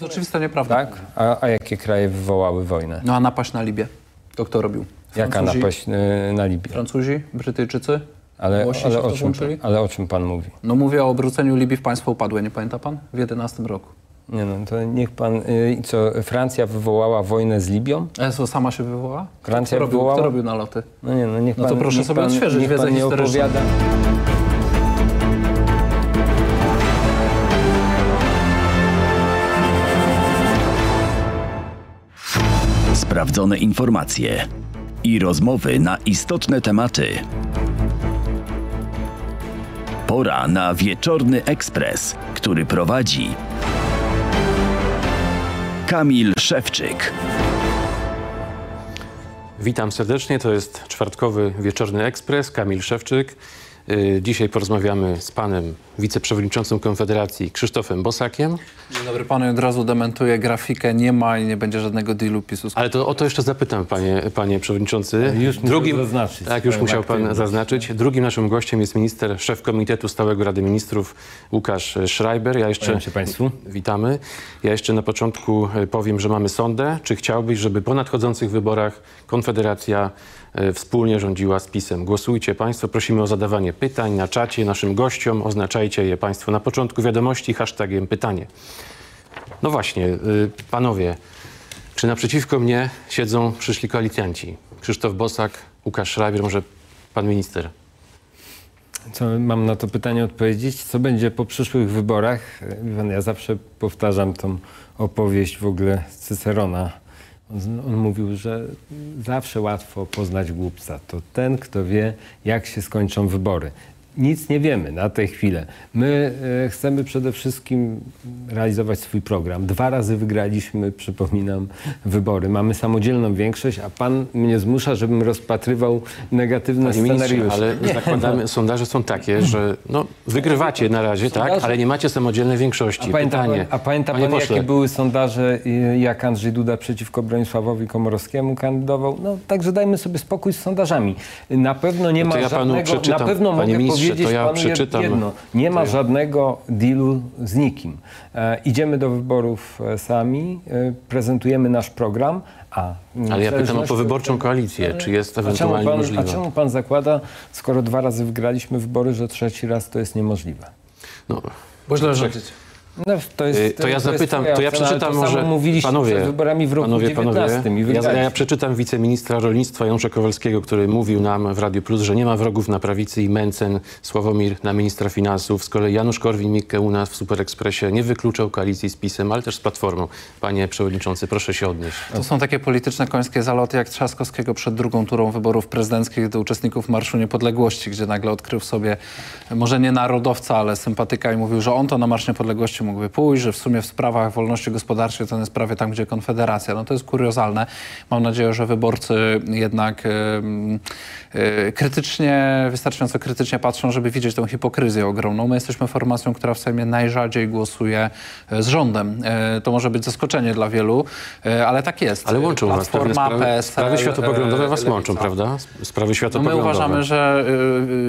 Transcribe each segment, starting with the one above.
To oczywista nieprawda. Tak? A, a jakie kraje wywołały wojnę? No a napaść na Libię? To kto robił? Jaka Francuzi? napaść y, na Libię? Francuzi? Brytyjczycy? Ale, Włosi ale, o czym, włączyli? ale o czym pan mówi? No mówię o obróceniu Libii w państwo upadłe, nie pamięta pan? W 11 roku. Nie no, to niech pan... Y, co, Francja wywołała wojnę z Libią? ESO sama się wywołała? Francja kto robił, wywołała? Kto robił naloty? No nie no, niech No to pan, proszę sobie pan, odświeżyć niech wiedzę pan nie opowiada. Sprawdzone informacje i rozmowy na istotne tematy. Pora na wieczorny ekspres, który prowadzi Kamil Szewczyk. Witam serdecznie, to jest czwartkowy wieczorny ekspres, Kamil Szewczyk. Y, Dzisiaj porozmawiamy z panem wiceprzewodniczącym Konfederacji Krzysztofem Bosakiem. Dzień dobry panu, od razu dementuję grafikę, nie ma i nie będzie żadnego dealu PiSu. Ale to o to jeszcze zapytam, panie, panie przewodniczący. Już musiał zaznaczyć Tak, już musiał pan zaznaczyć. Drugim naszym gościem jest minister, szef Komitetu Stałego Rady Ministrów Łukasz Schreiber. Ja jeszcze się państwu. Witamy. Ja jeszcze na początku e, powiem, że mamy sondę. Czy chciałbyś, żeby po nadchodzących wyborach Konfederacja e, wspólnie rządziła z PiSem? Głosujcie Państwo. Prosimy o zadawanie pytań na czacie naszym gościom. Oznaczajcie je Państwo na początku wiadomości hashtagiem pytanie. No właśnie, y, panowie, czy naprzeciwko mnie siedzą przyszli koalicjanci? Krzysztof Bosak, Łukasz Schreiber, może pan minister? Co mam na to pytanie odpowiedzieć? Co będzie po przyszłych wyborach? Ja zawsze powtarzam tą opowieść w ogóle Cycerona. On, on mówił, że zawsze łatwo poznać głupca. To ten, kto wie, jak się skończą wybory. Nic nie wiemy na tę chwilę. My e, chcemy przede wszystkim realizować swój program. Dwa razy wygraliśmy, przypominam, wybory. Mamy samodzielną większość, a pan mnie zmusza, żebym rozpatrywał negatywne Panie scenariusze. ale zakładamy, sondaże są takie, że no, wygrywacie na razie, tak, Sondaże- ale nie macie samodzielnej większości. A pamięta, Pytanie, pan, a pamięta pan, jakie były sondaże, jak Andrzej Duda przeciwko Bronisławowi Komorowskiemu kandydował? No, także dajmy sobie spokój z sondażami. Na pewno nie No ma ja żadnego, na pewno mogę ministrze, powiedzieć to ja panu przeczytam. jedno. Nie ma żadnego dealu z nikim. E, idziemy do wyborów e, sami, e, prezentujemy nasz program, a... mm, Ale ja pytam o powyborczą tego- koalicję. Czy jest a czemu, ewentualnie pan, możliwe? a czemu pan zakłada, skoro dwa razy wygraliśmy wybory, że trzeci raz to jest niemożliwe? No, źle rządzicie. No, to, jest, Y, to ja jest zapytam, to ja przeczytam to może, mówiliście panowie, przed wyborami w roku panowie, 19 panowie, ja, ja przeczytam wiceministra rolnictwa Janusza Kowalskiego, który mówił nam w Radiu Plus, że nie ma wrogów na prawicy i Mencen, Sławomir na ministra finansów. Z kolei Janusz Korwin-Mikke u nas w Superekspresie nie wykluczał koalicji z PiSem, ale też z Platformą. Panie przewodniczący, proszę się odnieść. To są takie polityczne końskie zaloty jak Trzaskowskiego przed drugą turą wyborów prezydenckich do uczestników Marszu Niepodległości, gdzie nagle odkrył w sobie może nie narodowca, ale sympatyka i mówił, że on to na Marsz Niepodległości mógłby pójść, że w sumie w sprawach wolności gospodarczej to jest prawie tam, gdzie Konfederacja. No to jest kuriozalne. Mam nadzieję, że wyborcy jednak em, e, krytycznie, wystarczająco krytycznie patrzą, żeby widzieć tą hipokryzję ogromną. My jesteśmy formacją, która w Sejmie najrzadziej głosuje e, z rządem. E, To może być zaskoczenie dla wielu, ale tak jest. Ale łączą was Platforma, sprawy, PSL, sprawy światopoglądowe was łączą, prawda? Sprawy No my światopoglądowe. uważamy, że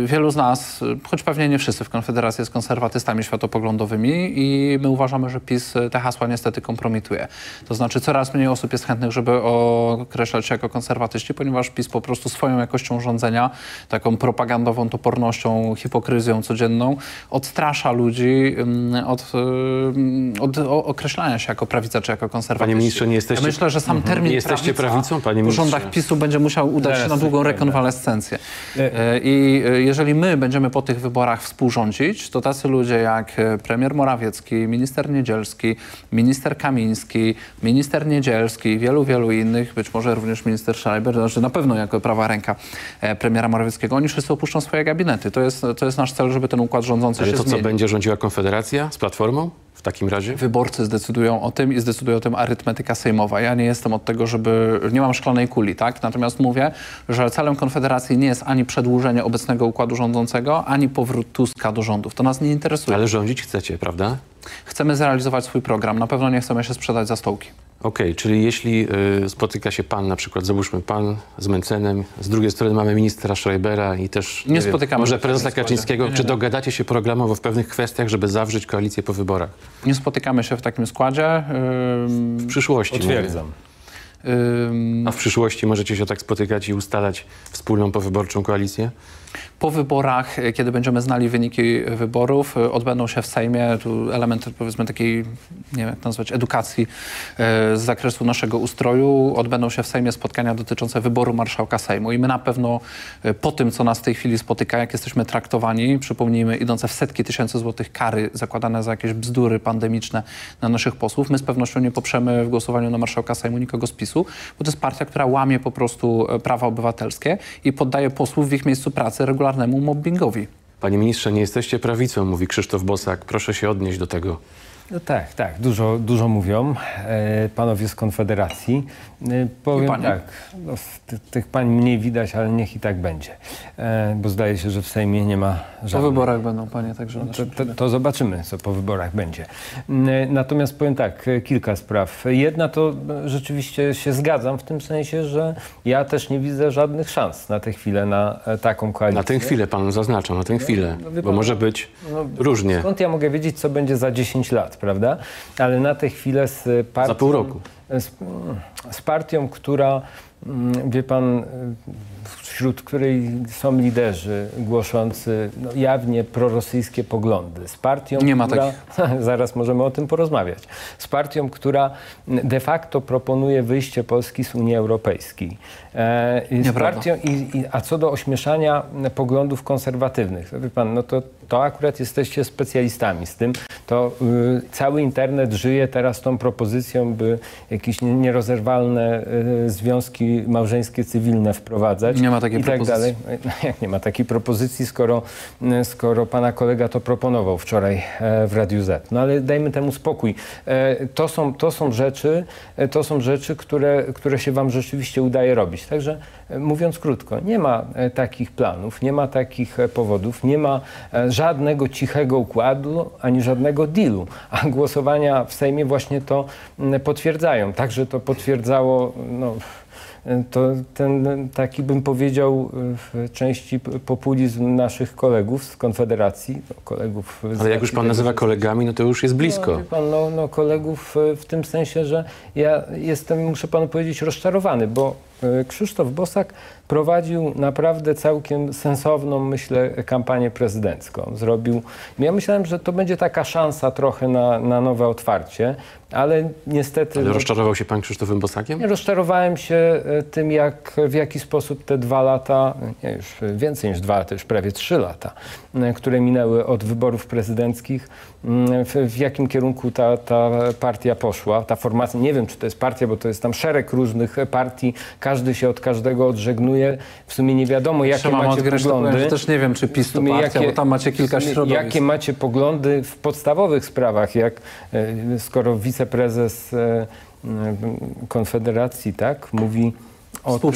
wielu z nas, choć pewnie nie wszyscy w Konfederacji jest konserwatystami światopoglądowymi i my uważamy, że PiS y, te hasła niestety kompromituje. To znaczy coraz mniej osób jest chętnych, żeby określać się jako konserwatyści, ponieważ PiS po prostu swoją jakością rządzenia, taką propagandową topornością, hipokryzją codzienną odstrasza ludzi ym, od, ym, od określania się jako prawica czy jako konserwatyści. Panie ministrze, nie jesteście- Ja myślę, że sam Mhm. termin Nie jesteście prawica prawicą, panie w rządach PiSu będzie musiał udać się na długą rekonwalescencję. E, I e, jeżeli my będziemy po tych wyborach współrządzić, to tacy ludzie jak e, premier Morawiecki, minister Niedzielski, minister Kamiński, minister Niedzielski i wielu, wielu innych, być może również minister Schreiber, znaczy na pewno jako prawa ręka e, premiera Morawieckiego, oni wszyscy opuszczą swoje gabinety. To jest, to jest nasz cel, żeby ten układ rządzący Ale się to co, zmienił. będzie rządziła Konfederacja z Platformą? W takim razie? Wyborcy zdecydują o tym i zdecyduje o tym arytmetyka sejmowa. Ja nie jestem od tego, żeby... Nie mam szklanej kuli, tak? Natomiast mówię, że celem Konfederacji nie jest ani przedłużenie obecnego układu rządzącego, ani powrót Tuska do rządów. To nas nie interesuje. Ale rządzić chcecie, prawda? Chcemy zrealizować swój program. Na pewno nie chcemy się sprzedać za stołki. Okej, czyli jeśli y, spotyka się pan, na przykład załóżmy pan z Mencenem, z drugiej strony mamy ministra Schreibera i też Nie spotykamy może prezesa. Kaczyńskiego, Nie, nie, czy nie. dogadacie się programowo w pewnych kwestiach, żeby zawrzeć koalicję po wyborach? Nie spotykamy się w takim składzie. Ym, W przyszłości. Potwierdzam. ym, A w przyszłości możecie się tak spotykać i ustalać wspólną powyborczą koalicję? Po wyborach, y, kiedy będziemy znali wyniki wyborów, y, odbędą się w Sejmie tu elementy powiedzmy takiej, nie wiem jak nazwać, edukacji y, z zakresu naszego ustroju. Odbędą się w Sejmie spotkania dotyczące wyboru marszałka Sejmu i my na pewno po tym, co nas w tej chwili spotyka, jak jesteśmy traktowani, przypomnijmy, idące w setki tysięcy złotych kary zakładane za jakieś bzdury pandemiczne na naszych posłów, my z pewnością nie poprzemy w głosowaniu na marszałka Sejmu nikogo z PiSu, bo to jest partia, która łamie po prostu e, prawa obywatelskie i poddaje posłów w ich miejscu pracy regularnemu mobbingowi. Panie ministrze, nie jesteście prawicą, mówi Krzysztof Bosak. Proszę się odnieść do tego. No tak, tak, dużo, dużo mówią e, panowie z Konfederacji. E, powiem panie. tak, no, ty, tych pań mniej widać, ale niech i tak będzie, e, bo zdaje się, że w Sejmie nie ma Po żadnych. wyborach będą panie także To, naszym to, to zobaczymy, co po wyborach będzie. Mm, Natomiast powiem tak, e, kilka spraw. Jedna to e, rzeczywiście się zgadzam w tym sensie, że ja też nie widzę żadnych szans na tę chwilę na e, taką koalicję. Na tę chwilę pan zaznacza, na tę chwilę, no bo pan, może być no, różnie. Skąd ja mogę wiedzieć, co będzie za 10 lat, prawda? Ale na tę chwilę z partią... Za pół roku. Z, z partią, która, mm, wie pan, wśród której są liderzy głoszący no, jawnie prorosyjskie poglądy. Z partią, Nie ma która... Zaraz możemy o tym porozmawiać. Z partią, która de facto proponuje wyjście Polski z Unii Europejskiej. E, z partią, i, i, a co do ośmieszania poglądów konserwatywnych, to wie pan, no to, to akurat jesteście specjalistami z tym. To y, cały internet żyje teraz tą propozycją, by jakieś nie- nierozerwalne y, związki małżeńskie, cywilne wprowadzać. Nie ma takiej i tak dalej. No, Jak nie ma takiej propozycji, skoro, y, skoro pana kolega to proponował wczoraj e, w Radiu Z. No ale dajmy temu spokój. E, To są, to są rzeczy, e, to są rzeczy które, które się wam rzeczywiście udaje robić. Także mówiąc krótko, nie ma takich planów, nie ma takich powodów, nie ma żadnego cichego układu, ani żadnego dealu. A głosowania w Sejmie właśnie to mm, potwierdzają. Także to potwierdzało no, to ten taki bym powiedział w części populizm naszych kolegów z Konfederacji, no, kolegów z Ale jak już pan nazywa kolegami, no to już jest no, blisko. wie pan, no, no kolegów e, w tym sensie, że ja jestem, muszę panu powiedzieć, rozczarowany, bo e, Krzysztof Bosak prowadził naprawdę całkiem sensowną, myślę, kampanię prezydencką. Zrobił, ja myślałem, że to będzie taka szansa trochę na, na nowe otwarcie, ale niestety... Ale rozczarował się pan Krzysztofem Bosakiem? Rozczarowałem się e, tym, jak, w jaki sposób te dwa lata, nie, już więcej niż dwa lata, już prawie trzy lata, e, które minęły od wyborów prezydenckich, w, w jakim kierunku ta, ta partia poszła, ta formacja. Nie wiem, czy to jest partia, bo to jest tam szereg różnych partii, każdy się od każdego odżegnuje. W sumie nie wiadomo, jakie mam macie powiem, poglądy. że też nie wiem, czy PiS to partia, bo tam macie kilka środowisk. Jakie macie poglądy w podstawowych sprawach, jak e, skoro wiceprezes e, Konfederacji, tak, mówi o tym,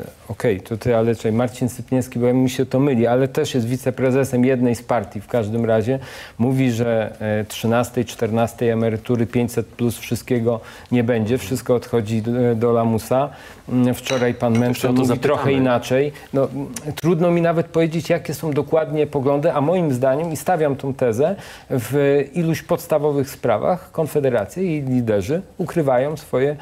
Współprzewodniczący. Okej, to ty, ale czekaj, Marcin Sypniewski, bo mi się to myli, ale też jest wiceprezesem jednej z partii w każdym razie. Mówi, że e, 13, 14 emerytury 500 plus wszystkiego nie będzie, wszystko odchodzi do, do lamusa. Mm, Wczoraj pan Jeszcze Mencen o to mówi zapytamy. trochę inaczej. No, mm, trudno mi nawet powiedzieć, jakie są dokładnie poglądy, a moim zdaniem, i stawiam tą tezę, w iluś podstawowych sprawach Konfederacja i liderzy ukrywają swoje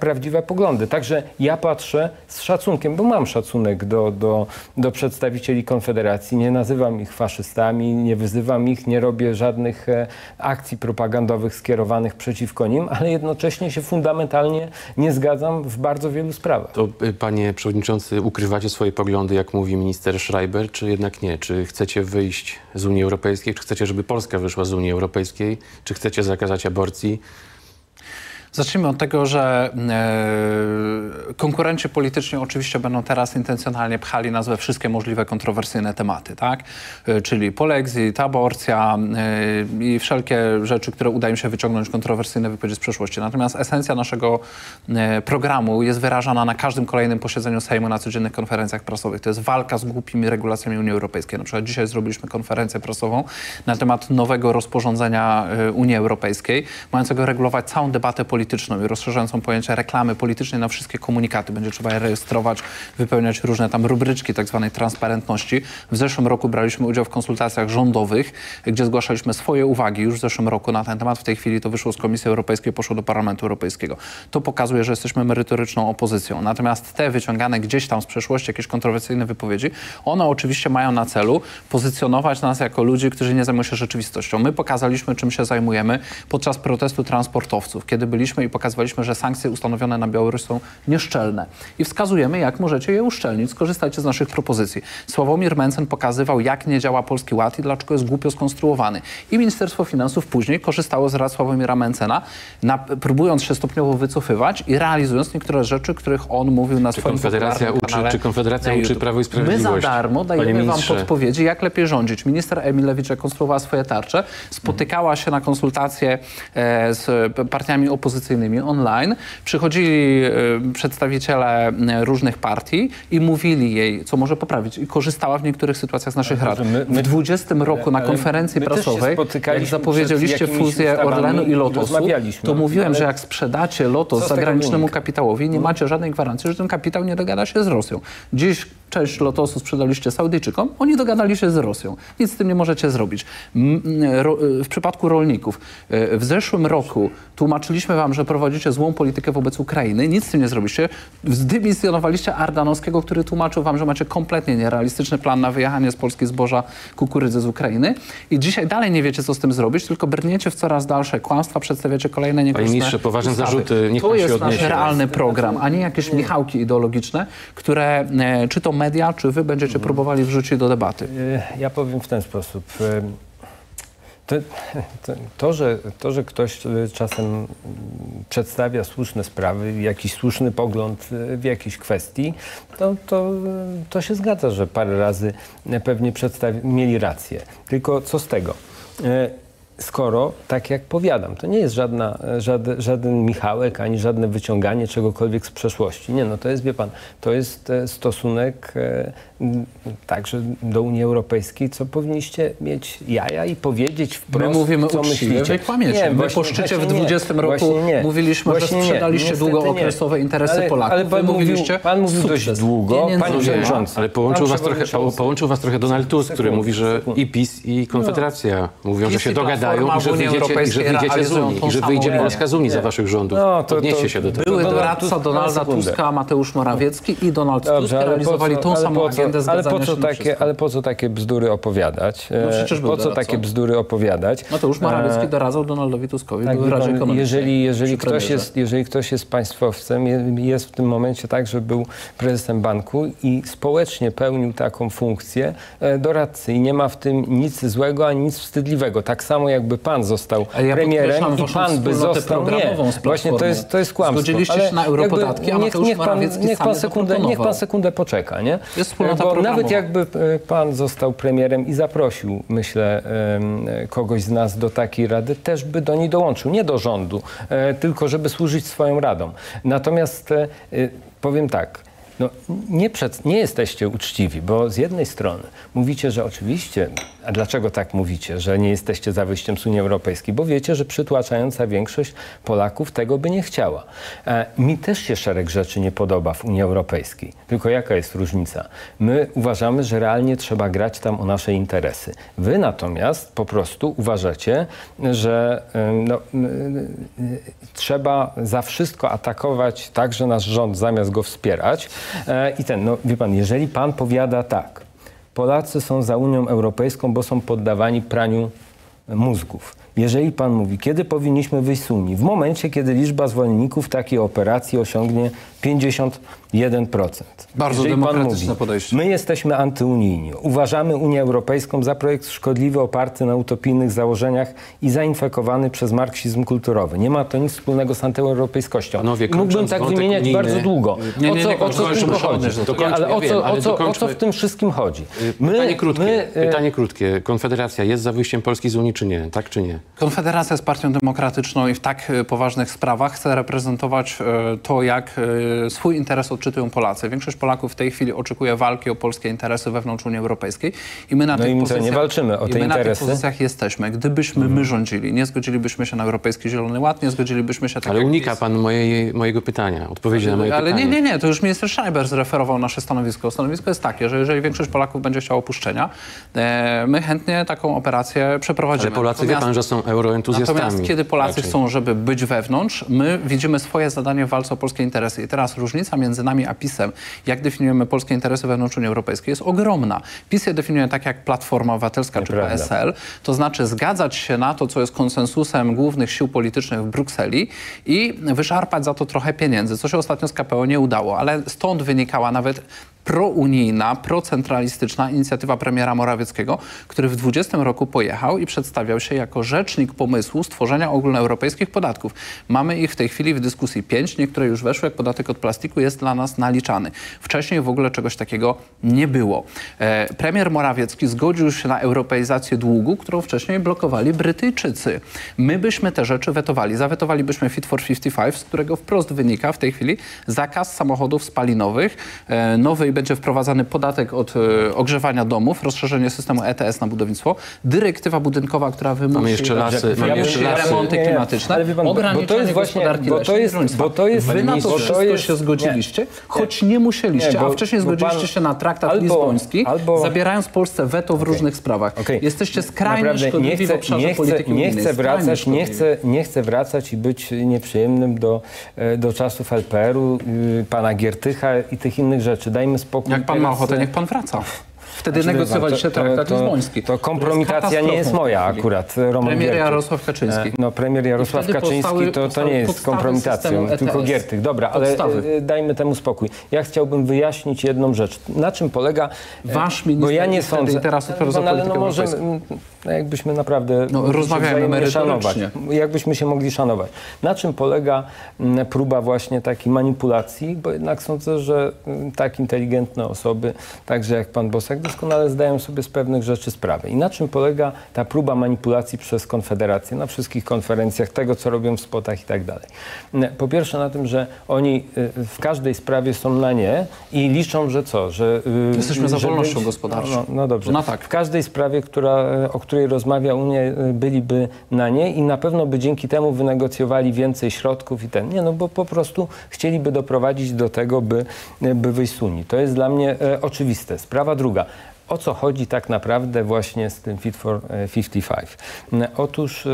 prawdziwe poglądy. Także ja patrzę z szacunkiem, bo mam szacunek do, do, do przedstawicieli Konfederacji. Nie nazywam ich faszystami, nie wyzywam ich, nie robię żadnych e, akcji propagandowych skierowanych przeciwko nim, ale jednocześnie się fundamentalnie nie zgadzam w bardzo wielu sprawach. To y, panie przewodniczący, ukrywacie swoje poglądy, jak mówi minister Schreiber, czy jednak nie? Czy chcecie wyjść z Unii Europejskiej? Czy chcecie, żeby Polska wyszła z Unii Europejskiej? Czy chcecie zakazać aborcji? Zacznijmy od tego, że e, konkurenci polityczni oczywiście będą teraz intencjonalnie pchali we wszystkie możliwe kontrowersyjne tematy, tak? E, czyli polexit, aborcja e, i wszelkie rzeczy, które uda im się wyciągnąć kontrowersyjne wypowiedzi z przeszłości. Natomiast esencja naszego e, programu jest wyrażana na każdym kolejnym posiedzeniu Sejmu, na codziennych konferencjach prasowych. To jest walka z głupimi regulacjami Unii Europejskiej. Na przykład dzisiaj zrobiliśmy konferencję prasową na temat nowego rozporządzenia e, Unii Europejskiej, mającego regulować całą debatę polityczną i rozszerzającą pojęcie reklamy politycznej na wszystkie komunikaty. Będzie trzeba je rejestrować, wypełniać różne tam rubryczki tak zwanej transparentności. W zeszłym roku braliśmy udział w konsultacjach rządowych, gdzie zgłaszaliśmy swoje uwagi już w zeszłym roku na ten temat. W tej chwili to wyszło z Komisji Europejskiej, poszło do Parlamentu Europejskiego. To pokazuje, że jesteśmy merytoryczną opozycją. Natomiast te wyciągane gdzieś tam z przeszłości, jakieś kontrowersyjne wypowiedzi, one oczywiście mają na celu pozycjonować nas jako ludzi, którzy nie zajmują się rzeczywistością. My pokazaliśmy, czym się zajmujemy podczas protestu transportowców, kiedy byliśmy i pokazywaliśmy, że sankcje ustanowione na Białoruś są nieszczelne. I wskazujemy, jak możecie je uszczelnić. Skorzystajcie z naszych propozycji. Sławomir Mencen pokazywał, jak nie działa Polski Ład i dlaczego jest głupio skonstruowany. I Ministerstwo Finansów później korzystało z rad Sławomira Mencena, na, próbując się stopniowo wycofywać i realizując niektóre rzeczy, których on mówił na Czy swoim Konfederacja uczy- czy Konfederacja uczy. Prawo i Sprawiedliwość? My za darmo dajemy wam podpowiedzi, jak lepiej rządzić. Minister Emilewicz, konstruowała swoje tarcze, spotykała się na konsultacje e, z partiami opozycyjnymi online. Przychodzili e, przedstawiciele e, różnych partii i mówili jej, co może poprawić. I korzystała w niektórych sytuacjach z naszych rad. my- my- w 20 roku na konferencji prasowej, jak zapowiedzieliście fuzję Orlenu i Lotosu, to mówiłem, że jak sprzedacie Lotos zagranicznemu kapitałowi, nie macie żadnej gwarancji, że ten kapitał nie dogada się z Rosją. Dziś część Lotosu sprzedaliście Saudyjczykom, oni dogadali się z Rosją. Nic z tym nie możecie zrobić. Ro- W przypadku rolników, e, w zeszłym roku tłumaczyliśmy wam, że prowadzicie złą politykę wobec Ukrainy, nic z tym nie zrobiliście. Zdymisjonowaliście Ardanowskiego, który tłumaczył wam, że macie kompletnie nierealistyczny plan na wyjechanie z Polski zboża kukurydzy z Ukrainy i dzisiaj dalej nie wiecie, co z tym zrobić, tylko brniecie w coraz dalsze kłamstwa, przedstawiacie kolejne niekorzystne ministrze, poważne ustawy. zarzuty, niech To pan się jest nasz odniesie. realny program, a nie jakieś michałki ideologiczne, które e, czy to media, czy wy będziecie próbowali wrzucić do debaty. E, Ja powiem w ten sposób. E, To, to, to, że, to, że ktoś e, czasem przedstawia słuszne sprawy, jakiś słuszny pogląd w jakiejś kwestii, to, to, to się zgadza, że parę razy pewnie mieli rację. Tylko co z tego? Skoro, tak jak powiadam, to nie jest żadna, żaden, żaden Michałek, ani żadne wyciąganie czegokolwiek z przeszłości. Nie, no to jest, wie pan, to jest e, stosunek e, także do Unii Europejskiej, co powinniście mieć jaja i powiedzieć wprost, My mówimy co uczciwie, myślicie. wy kłamiecie. My po szczycie w właśnie nie. 20 roku Właśnie nie. mówiliśmy, że Właśnie nie. sprzedaliście długookresowe nie. interesy ale, Polaków. Ale Wy pan mówił, mówiliście pan mówił dość długo, panie nie przewodniczący. Ale połączył Pan was, trochę, połączył was trochę Donald Tusk, który mówi, że i PiS, i Konfederacja mówią, że PiS się i dogadają Platforma i że w Unii wyjdziecie, i że Europejskiej wyjdziecie z Unii, i że wyjdzie. Polska z Unii za waszych rządów. No, to- Odnieście się do tego. Były Donald doradca Donalda. Tuska, Mateusz Morawiecki i Donald Tusk Dobrze, realizowali co- tą samą co- agendę ale po co takie. Ale po co takie bzdury opowiadać? No E, przecież był po co doradcą. takie bzdury opowiadać? Mateusz Morawiecki E, doradzał Donaldowi Tuskowi Tak, pan, jeżeli, jeżeli, ktoś jest, jeżeli ktoś jest państwowcem, je- jest w tym momencie tak, że był prezesem banku i społecznie pełnił taką funkcję e, doradcy i nie ma w tym nic złego ani nic wstydliwego. Tak samo jakby pan został ja premierem i pan by został... Nie, właśnie to jest, to jest kłamstwo. Zgodziliście się na europodatki, a Mateusz niech pan, niech pan sekundę, niech pan sekundę poczeka, nie? Jest wspólnota Bo nawet jakby e, pan został premierem i zaprosił, myślę, e, kogoś z nas do takiej rady, też by do niej dołączył. Nie do rządu, e, tylko żeby służyć swoją radą. Natomiast powiem tak. No, nie, przed, nie jesteście uczciwi, bo z jednej strony mówicie, że oczywiście, a dlaczego tak mówicie, że nie jesteście za wyjściem z Unii Europejskiej? Bo wiecie, że przytłaczająca większość Polaków tego by nie chciała. E, mi też się szereg rzeczy nie podoba w Unii Europejskiej. Tylko jaka jest różnica? My uważamy, że realnie trzeba grać tam o nasze interesy. Wy natomiast po prostu uważacie, że em, no, m, y, trzeba za wszystko atakować także nasz rząd, zamiast go wspierać. E, I ten, no wie pan, jeżeli pan powiada tak, Polacy są za Unią Europejską, bo są poddawani praniu mózgów. Jeżeli pan mówi, kiedy powinniśmy wyjść z Unii? W momencie, kiedy liczba zwolenników takiej operacji osiągnie 51%. Bardzo jeżeli demokratyczne mówi, podejście. My jesteśmy antyunijni. Uważamy Unię Europejską za projekt szkodliwy, oparty na utopijnych założeniach i zainfekowany przez marksizm kulturowy. Nie ma to nic wspólnego z antyeuropejskością. Panowie, Mógłbym tak wymieniać unijny- bardzo długo. Nie, nie, co, nie, o co w tym kończmy, chodzi? kończmy, Nie, dokończmy, ale o co, wiem, ale o, co, o co w tym wszystkim chodzi? Pytanie krótkie, my, e, pytanie krótkie. Konfederacja jest za wyjściem Polski z Unii, czy nie? Tak czy nie? Konfederacja jest partią demokratyczną i w tak e, poważnych sprawach chce reprezentować e, to, jak e, swój interes odczytują Polacy. Większość Polaków w tej chwili oczekuje walki o polskie interesy wewnątrz Unii Europejskiej i my na No tych pozycjach... nie walczymy o i te my na tych. Mhm. pozycjach jesteśmy. Gdybyśmy my rządzili, nie zgodzilibyśmy się na Europejski Zielony Ład, nie zgodzilibyśmy się tak Ale unika PiS. pan mojej, mojego pytania, odpowiedzi na moje Ale pytanie. nie, nie, nie, to już minister Schreiber zreferował nasze stanowisko. Stanowisko jest takie, że jeżeli większość Polaków będzie chciała opuszczenia, e, my chętnie taką operację przeprowadzimy. Ale Polacy, wie Natomiast- pan, że są euroentuzjastami. Natomiast kiedy Polacy raczej. chcą, żeby być wewnątrz, my widzimy swoje zadanie w walce o polskie interesy. I teraz różnica między nami a PiSem, jak definiujemy polskie interesy wewnątrz Unii Europejskiej, jest ogromna. PiS je definiuje tak jak Platforma Obywatelska czy. PSL, to znaczy zgadzać się na to, co jest konsensusem głównych sił politycznych w Brukseli i wyszarpać za to trochę pieniędzy, co się ostatnio z KPO nie udało, ale stąd wynikała nawet prounijna, procentralistyczna inicjatywa premiera Morawieckiego, który w 20 roku pojechał i przedstawiał się jako rzecznik pomysłu stworzenia ogólnoeuropejskich podatków. Mamy ich w tej chwili w dyskusji pięć, niektóre już weszły, jak podatek od plastiku jest dla nas naliczany. Wcześniej w ogóle czegoś takiego nie było. E, premier Morawiecki zgodził się na europeizację długu, którą wcześniej blokowali Brytyjczycy. My byśmy te rzeczy wetowali. Zawetowalibyśmy Fit for 55, z którego wprost wynika w tej chwili zakaz samochodów spalinowych, e, nowy będzie wprowadzany podatek od e, ogrzewania domów, rozszerzenie systemu ETS na budownictwo, dyrektywa budynkowa, która wymusi, Mamy jeszcze lasy, mamy jeszcze lasy. remonty Nie, nie, klimatyczne, ale wie pan, bo- bo to ograniczenie jest właśnie- gospodarki bo to jest- bo to jest- Wy na to wszystko jest- się zgodziliście, nie. choć nie musieliście, Nie, bo- a wcześniej bo pan- zgodziliście się na traktat albo- lizboński, albo- zabierając Polsce weto w różnych sprawach. Okej. Jesteście skrajnie Naprawdę szkodliwi nie chcę, w obszarze nie chcę, polityki nie chcę wracać, nie chcę, nie chcę wracać i być nieprzyjemnym do, e, do czasów LPR-u, y, pana Giertycha i tych innych rzeczy. Dajmy spokój. Jak pan ma ochotę, niech pan wraca. Wtedy Znaczy, negocjowaliście to- to- traktat to- lizboński. To kompromitacja katastrofą nie jest moja akurat, Roman Premier Giertych. Jarosław Kaczyński. E, No premier Jarosław wtedy Kaczyński powstały- to, to nie jest kompromitacją, tylko ETS. Giertych. Dobra, ale Podstawy. e, dajmy temu spokój. Ja chciałbym wyjaśnić jedną rzecz. Na czym polega... e, Wasz minister Bo ja nie wtedy sądzę... i teraz odpowiada za Ale no politykę może, europejską. no jakbyśmy naprawdę No, rozmawiajmy merytorycznie. Jakbyśmy się mogli szanować. Na czym polega próba właśnie takiej manipulacji? Bo jednak sądzę, że tak inteligentne osoby, także jak pan Bosak, doskonale zdają sobie z pewnych rzeczy sprawę. I na czym polega ta próba manipulacji przez Konfederację na wszystkich konferencjach, tego co robią w spotach i tak dalej? Po pierwsze na tym, że oni y, w każdej sprawie są na nie i liczą, że co? Że, y, Jesteśmy za wolnością być- gospodarczą. No, no dobrze. No tak. W każdej sprawie, która, o której rozmawia Unia, e, byliby na nie i na pewno by dzięki temu wynegocjowali więcej środków i ten. Nie, no bo po prostu chcieliby doprowadzić do tego, by, by wyjść z Unii. To jest dla mnie e, oczywiste. Sprawa druga. O co chodzi tak naprawdę właśnie z tym Fit for e, 55? Mm, Otóż e,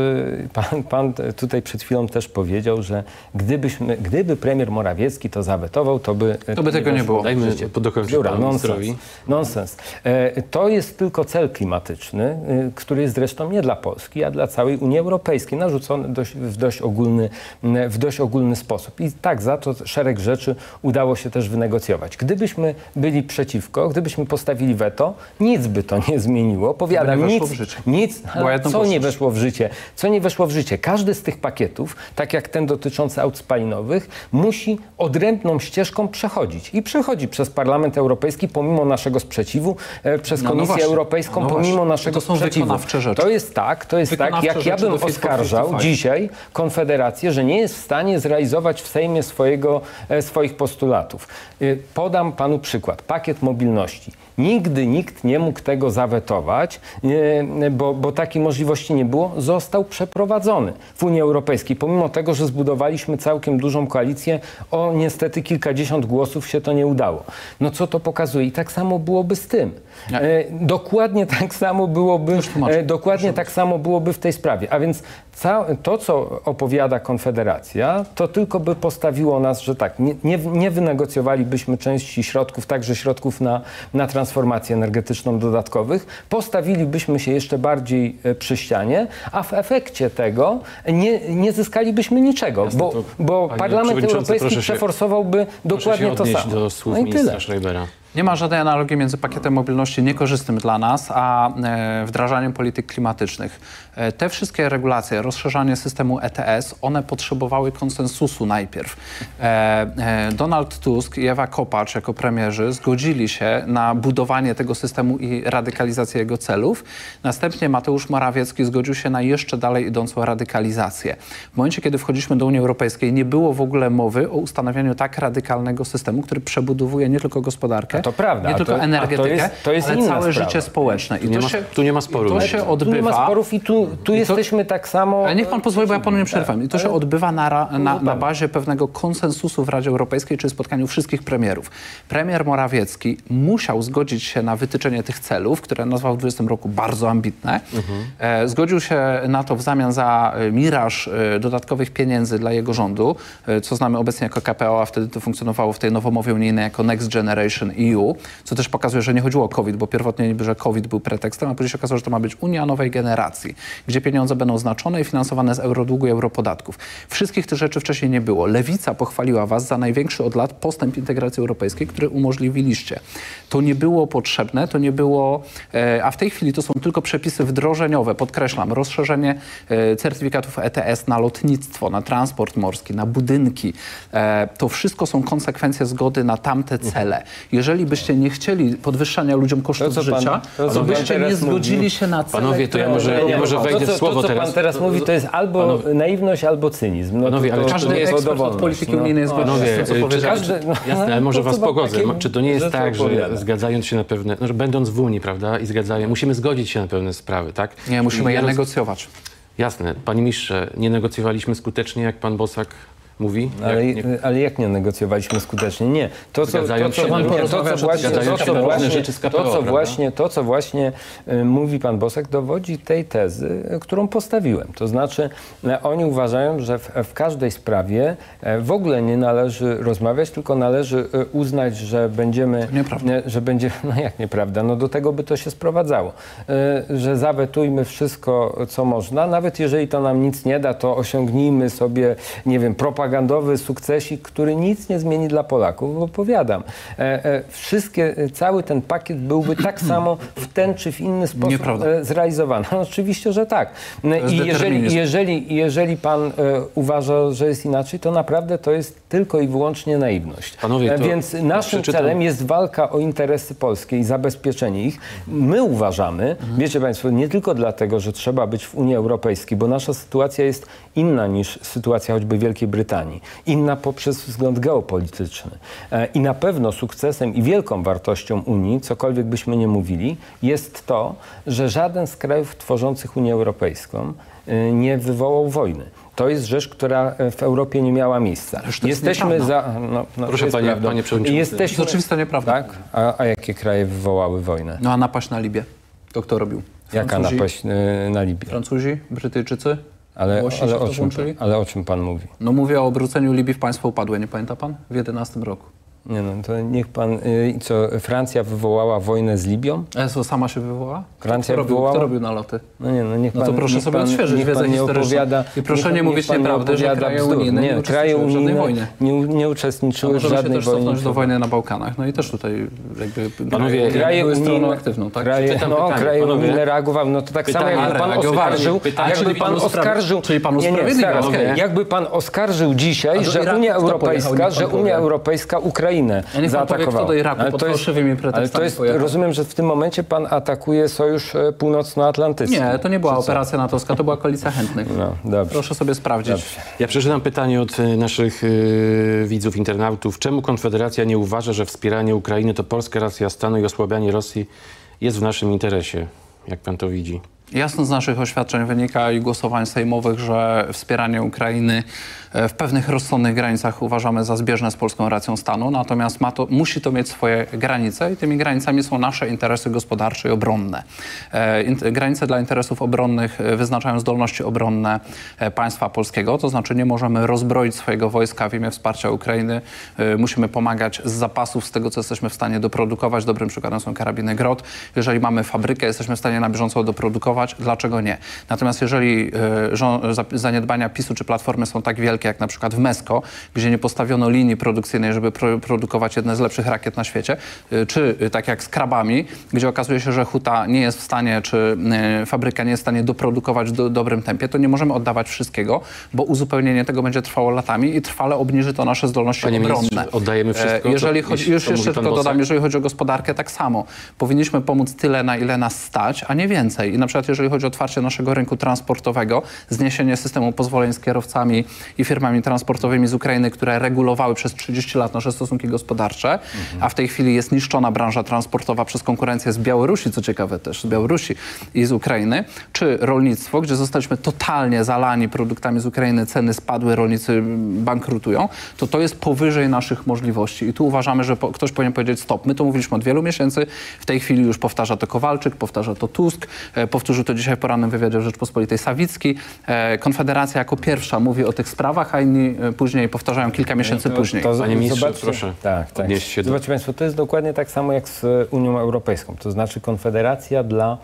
pan, pan tutaj przed chwilą też powiedział, że gdybyśmy, gdyby premier Morawiecki to zawetował, to by... e, To by tego nie było. Dajmy dokończyć panu nonsens. Nonsens. E, To jest tylko cel klimatyczny, który jest zresztą nie dla Polski, a dla całej Unii Europejskiej, narzucony dość, w, dość ogólny, w dość ogólny sposób. I tak za to szereg rzeczy udało się też wynegocjować. Gdybyśmy byli przeciwko, gdybyśmy postawili weto, nic by to nie zmieniło. Powiadam, nic, nic co nie weszło w życie? Co nie weszło w życie? Każdy z tych pakietów, tak jak ten dotyczący aut spalinowych, musi odrębną ścieżką przechodzić. I przechodzi przez Parlament Europejski pomimo naszego sprzeciwu, e, przez No, no Komisję właśnie. Europejską No pomimo naszego To są sprzeciwu. To jest tak, to jest tak, jak ja bym oskarżał 55. dzisiaj Konfederację, że nie jest w stanie zrealizować w Sejmie swojego, e, swoich postulatów. E, Podam panu przykład. Pakiet mobilności. Nigdy nikt nie mógł tego zawetować, bo, bo takiej możliwości nie było. Został przeprowadzony w Unii Europejskiej. Pomimo tego, że zbudowaliśmy całkiem dużą koalicję, o niestety kilkadziesiąt głosów się to nie udało. No co to pokazuje? I tak samo byłoby z tym. E, Dokładnie tak samo byłoby, e, dokładnie tak samo byłoby w tej sprawie. A więc to, co opowiada Konfederacja, to tylko by postawiło nas, że tak, nie, nie, nie wynegocjowalibyśmy części środków, także środków na, na transformację energetyczną energetyczną dodatkowych, postawilibyśmy się jeszcze bardziej e, przy ścianie, a w efekcie tego nie, nie zyskalibyśmy niczego, bo, to, bo panie Parlament Europejski przeforsowałby się dokładnie to samo. do słów no i ministra tyle. Schreibera. Nie ma żadnej analogii między pakietem mobilności niekorzystnym dla nas, a e, wdrażaniem polityk klimatycznych. E, te wszystkie regulacje, rozszerzanie systemu ETS, one potrzebowały konsensusu najpierw. E, Donald Tusk i Ewa Kopacz jako premierzy zgodzili się na budowanie tego systemu i radykalizację jego celów. Następnie Mateusz Morawiecki zgodził się na jeszcze dalej idącą radykalizację. W momencie, kiedy wchodziliśmy do Unii Europejskiej, nie było w ogóle mowy o ustanowieniu tak radykalnego systemu, który przebudowuje nie tylko gospodarkę, To prawda, nie tylko to- a to energetykę, jest- to jest ale inna całe sprawa. życie społeczne. I nie to ma- się, tu nie ma sporu. Tu się Tu nie ma odbywa... sporów i tu, tu jesteśmy tak samo... Ale niech pan pozwoli, bo ja panu nie przerwam. I to się odbywa na, ra- na, na bazie pewnego konsensusu w Radzie Europejskiej, czy spotkaniu wszystkich premierów. Premier Morawiecki musiał zgodzić się na wytyczenie tych celów, które nazwał w 2020 roku bardzo ambitne. E, zgodził się na to w zamian za e, miraż e, dodatkowych pieniędzy dla jego rządu, co znamy obecnie jako KPO, a wtedy to funkcjonowało w tej nowomowie unijnej jako Next Generation EU, co też pokazuje, że nie chodziło o COVID, bo pierwotnie niby, że COVID był pretekstem, a później się okazało, że to ma być Unia nowej generacji, gdzie pieniądze będą znaczone i finansowane z eurodługu i europodatków. Wszystkich tych rzeczy wcześniej nie było. Lewica pochwaliła was za największy od lat postęp integracji europejskiej, który umożliwiliście. To nie było potrzebne, to nie było, e, a w tej chwili to są tylko przepisy wdrożeniowe, podkreślam, rozszerzenie e, certyfikatów ETS na lotnictwo, na transport morski, na budynki. E, to wszystko są konsekwencje zgody na tamte cele. Jeżeli byście nie chcieli podwyższania ludziom kosztów To, co pan- życia, to, to byście nie zgodzili mówi- się na cele, Panowie, to ja może- ja może wejdę to, w co, słowo to, co teraz. pan teraz mówi, to jest albo naiwność, albo cynizm. No, Panowie, ale to, czy to Każdy nie jest ekspert od polityki no. unijnej jest Panowie, co czy każdy- no, Jasne, ale może to was pogodzę. Czy to nie jest tak, że zgadzając się na pewne, no, że będąc w Unii, prawda, i zgadzają, musimy zgodzić się na pewne sprawy, tak? Nie, musimy je negocjować. Jasne. Panie ministrze, nie negocjowaliśmy skutecznie, jak pan Bosak mówi? Ale, Jak, nie, ale jak nie negocjowaliśmy skutecznie? Nie. To, co, to, co, nie, to, co właśnie, to, co właśnie, KPO, to, co właśnie, to, co właśnie y, mówi pan Bosak, dowodzi tej tezy, y, którą postawiłem. To znaczy, y, oni uważają, że w, w każdej sprawie y, w ogóle nie należy rozmawiać, tylko należy y, uznać, że będziemy... Y, Że będzie, no jak nieprawda, no do tego by to się sprowadzało, y, że zawetujmy wszystko, co można, nawet jeżeli to nam nic nie da, to osiągnijmy sobie, nie wiem, propagandowy sukcesik, który nic nie zmieni dla Polaków, bo powiadam, e, e, wszystkie, e, cały ten pakiet byłby tak samo w ten czy w inny sposób Nieprawda. zrealizowany. No, oczywiście, że tak. No I jeżeli, jeżeli, jeżeli pan uważa, że jest inaczej, to naprawdę to jest tylko i wyłącznie naiwność. Panowie, Więc naszym przeczytam- celem jest walka o interesy polskie i zabezpieczenie ich. My uważamy, wiecie Państwo, nie tylko dlatego, że trzeba być w Unii Europejskiej, bo nasza sytuacja jest inna niż sytuacja choćby Wielkiej Brytanii. Inna poprzez wzgląd geopolityczny. E, I na pewno sukcesem i wielką wartością Unii, cokolwiek byśmy nie mówili, jest to, że żaden z krajów tworzących Unię Europejską e, nie wywołał wojny. To jest rzecz, która e, w Europie nie miała miejsca. Jesteśmy za. No, no, Proszę panie- prawdą. panie przewodniczący. Jesteśmy, To jest oczywista nieprawda. Tak? A, a jakie kraje wywołały wojnę? No a napaść na Libię. To kto robił? Jaka Francuzi? napaść y, na Libię? Francuzi, Brytyjczycy? Ale, ale, o czym, ale o czym pan mówi? No mówię o obróceniu Libii w państwo upadłe, nie pamięta pan? W 11 roku. Nie no, to niech pan... Y, co, Francja wywołała wojnę z Libią? ESO sama się wywołała? Francja kto, robił, wywołała? kto robił naloty? No nie, no niech No to pan, proszę sobie pan, odświeżyć niech wiedzę pan nie opowiada, I proszę niech- nie mówić pan nie nieprawdy, że kraje unijne nie Nie, uczestniczyły kraje w żadnej unijne wojnie. nie, nie uczestniczyły w możemy się żadnej też wojnie. cofnąć do wojny na Bałkanach. No i też tutaj jakby Panowie, kraje były stroną aktywną, tak? Kraje, no, pytanie, kraje unijne reagowały. No to tak samo jakby pan oskarżył, Pytanie, jakby pan oskarżył, czyli zaraz. okej. jakby pan oskarżył dzisiaj, że Unia Europejska, pan że. Unia Europejska Ukrainę A niech pan powie, zaatakowała. kto do Iraku Ale pod to jest- fałszywymi Ale pretekstami to jest, rozumiem, że w tym momencie pan atakuje Sojusz e, Północnoatlantycki. Nie, to nie była operacja natowska, to była koalicja chętnych. No, dobrze. Proszę sobie sprawdzić. Ja przeczytam pytanie od y, naszych y, widzów, internautów. Czemu Konfederacja nie uważa, że wspieranie Ukrainy to polska racja stanu i osłabianie Rosji jest w naszym interesie? Jak pan to widzi? Jasno z naszych oświadczeń wynika i głosowań sejmowych, że wspieranie Ukrainy e, w pewnych rozsądnych granicach uważamy za zbieżne z polską racją stanu, natomiast to, musi to mieć swoje granice i tymi granicami są nasze interesy gospodarcze i obronne. E, granice dla interesów obronnych e, wyznaczają zdolności obronne e, państwa polskiego, to znaczy nie możemy rozbroić swojego wojska w imię wsparcia Ukrainy, e, musimy pomagać z zapasów, z tego co jesteśmy w stanie doprodukować. Dobrym przykładem są karabiny Grot. Jeżeli mamy fabrykę, jesteśmy w stanie na bieżąco doprodukować, dlaczego nie? Natomiast jeżeli e, zaniedbania PiSu czy Platformy są tak wielkie, jak na przykład w Mesko, gdzie nie postawiono linii produkcyjnej, żeby pro- produkować jedne z lepszych rakiet na świecie, e, czy e, tak jak z krabami, gdzie okazuje się, że huta nie jest w stanie, czy fabryka nie jest w stanie doprodukować w do, dobrym tempie, to nie możemy oddawać wszystkiego, bo uzupełnienie tego będzie trwało latami i trwale obniży to nasze zdolności Panie obronne. oddajemy wszystko, Jeżeli chodzi, już jeszcze tylko dodam, jeżeli chodzi o gospodarkę, tak samo. Powinniśmy pomóc tyle, na ile nas stać, a nie więcej. I na przykład jeżeli chodzi o otwarcie naszego rynku transportowego, zniesienie systemu pozwoleń z kierowcami i firmami transportowymi z Ukrainy, które regulowały przez 30 lat nasze stosunki gospodarcze, a w tej chwili jest niszczona branża transportowa przez konkurencję z Białorusi, co ciekawe też, z Białorusi i z Ukrainy, czy rolnictwo, gdzie zostaliśmy totalnie zalani produktami z Ukrainy, ceny spadły, rolnicy bankrutują, to to jest powyżej naszych możliwości. I tu uważamy, że po, ktoś powinien powiedzieć stop. My to mówiliśmy od wielu miesięcy, w tej chwili już powtarza to Kowalczyk, powtarza to Tusk, e, powtórzył to dzisiaj w porannym wywiadzie w Rzeczpospolitej Sawicki. E, Konfederacja jako pierwsza mówi o tych sprawach, a inni e, później powtarzają kilka miesięcy później. To, Panie ministrze, zobaczcie- proszę tak, tak. Zobaczcie Państwo, to jest dokładnie tak samo jak z Unią Europejską. To znaczy Konfederacja dla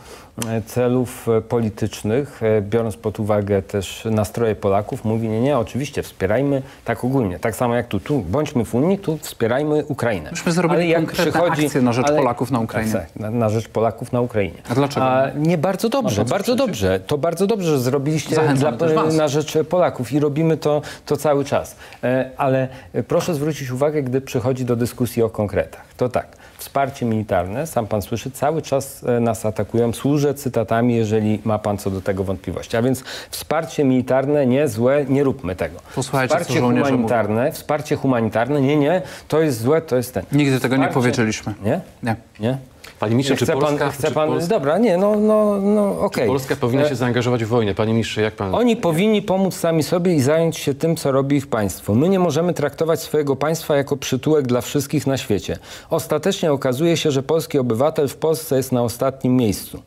celów e, politycznych, e, biorąc pod uwagę też nastroje Polaków, mówi nie, nie, oczywiście wspierajmy tak ogólnie. Tak samo jak tu, tu bądźmy w Unii, tu wspierajmy Ukrainę. Myśmy zrobili konkretne akcje na rzecz Polaków na Ukrainie. Tak, na, na rzecz Polaków na Ukrainie. A dlaczego? nie, bardzo dobrze, coś bardzo dobrze. To bardzo dobrze, że zrobiliście Zachęcamy was. na rzecz Polaków i robimy to, to cały czas. E, Ale e, proszę zwrócić uwagę, gdy przychodzi do dyskusji o konkretach. To tak, wsparcie militarne, sam pan słyszy, cały czas e, nas atakują. Służę cytatami, jeżeli ma pan co do tego wątpliwości. A więc wsparcie militarne, nie, złe, nie róbmy tego. Posłuchajcie, wsparcie humanitarne, wsparcie humanitarne, nie, nie, to jest złe, to jest ten. Nigdy tego nie powiedzieliśmy. Nie? Nie. Nie? Panie ministrze, czy pan, Polska, chce pan, Polska, dobra, nie, no, no, no okej. Polska powinna E, się zaangażować w wojnę? Panie ministrze, jak pan... Oni powinni pomóc sami sobie i zająć się tym, co robi ich państwo. My nie możemy traktować swojego państwa jako przytułek dla wszystkich na świecie. Ostatecznie okazuje się, że polski obywatel w Polsce jest na ostatnim miejscu.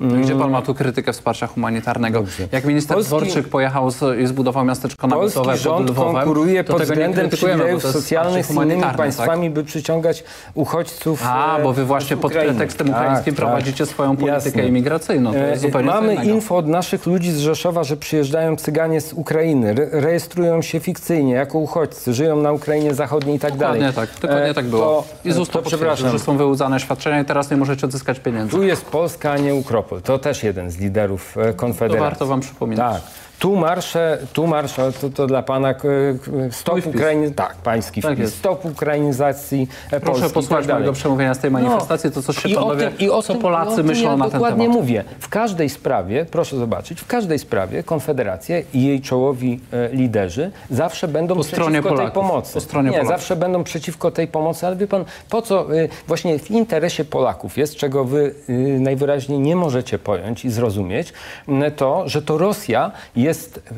Gdzie pan ma tu krytykę wsparcia humanitarnego? Jak minister Polski- Dworczyk pojechał z, i zbudował miasteczko Polski namiotowe pod rząd Lwowem, konkuruje pod względem przywilejów socjalnych z innymi humanitarne, państwami, by przyciągać uchodźców A, e, bo wy właśnie z pod Ukrainy. Pretekstem ukraińskim Tak, prowadzicie tak. swoją politykę Jasne. imigracyjną. E, Mamy info od naszych ludzi z Rzeszowa, że przyjeżdżają cyganie z Ukrainy, re rejestrują się fikcyjnie jako uchodźcy, żyją na Ukrainie Zachodniej i tak dalej. Tak, dokładnie E, tak było. To, I z ust przepraszam. że są wyłudzane świadczenia i teraz nie możecie odzyskać pieniędzy. Tu jest Polska, a nie Ukropol. To też jeden z liderów e, To Konfederacji. warto wam przypominać. Tak. Tu marsze, tu marsze, to, to dla pana k- k- stop. Ukrainy, tak, pański Tak wpis, stop ukrainizacji e, Proszę Polski i posłuchać tak mojego przemówienia z tej manifestacji, to co się I o panowie, tym- i o co tym- Polacy o tym myślą ja na ten dokładnie temat. mówię. W każdej sprawie, proszę zobaczyć, w każdej sprawie Konfederacja i jej czołowi e, liderzy zawsze będą Po przeciwko stronie tej Polaków. pomocy. Po stronie Nie, Polaków. zawsze będą przeciwko tej pomocy, ale wie pan, po co y, właśnie w interesie Polaków jest, czego wy y, najwyraźniej nie możecie pojąć i zrozumieć, m, to, że to Rosja jest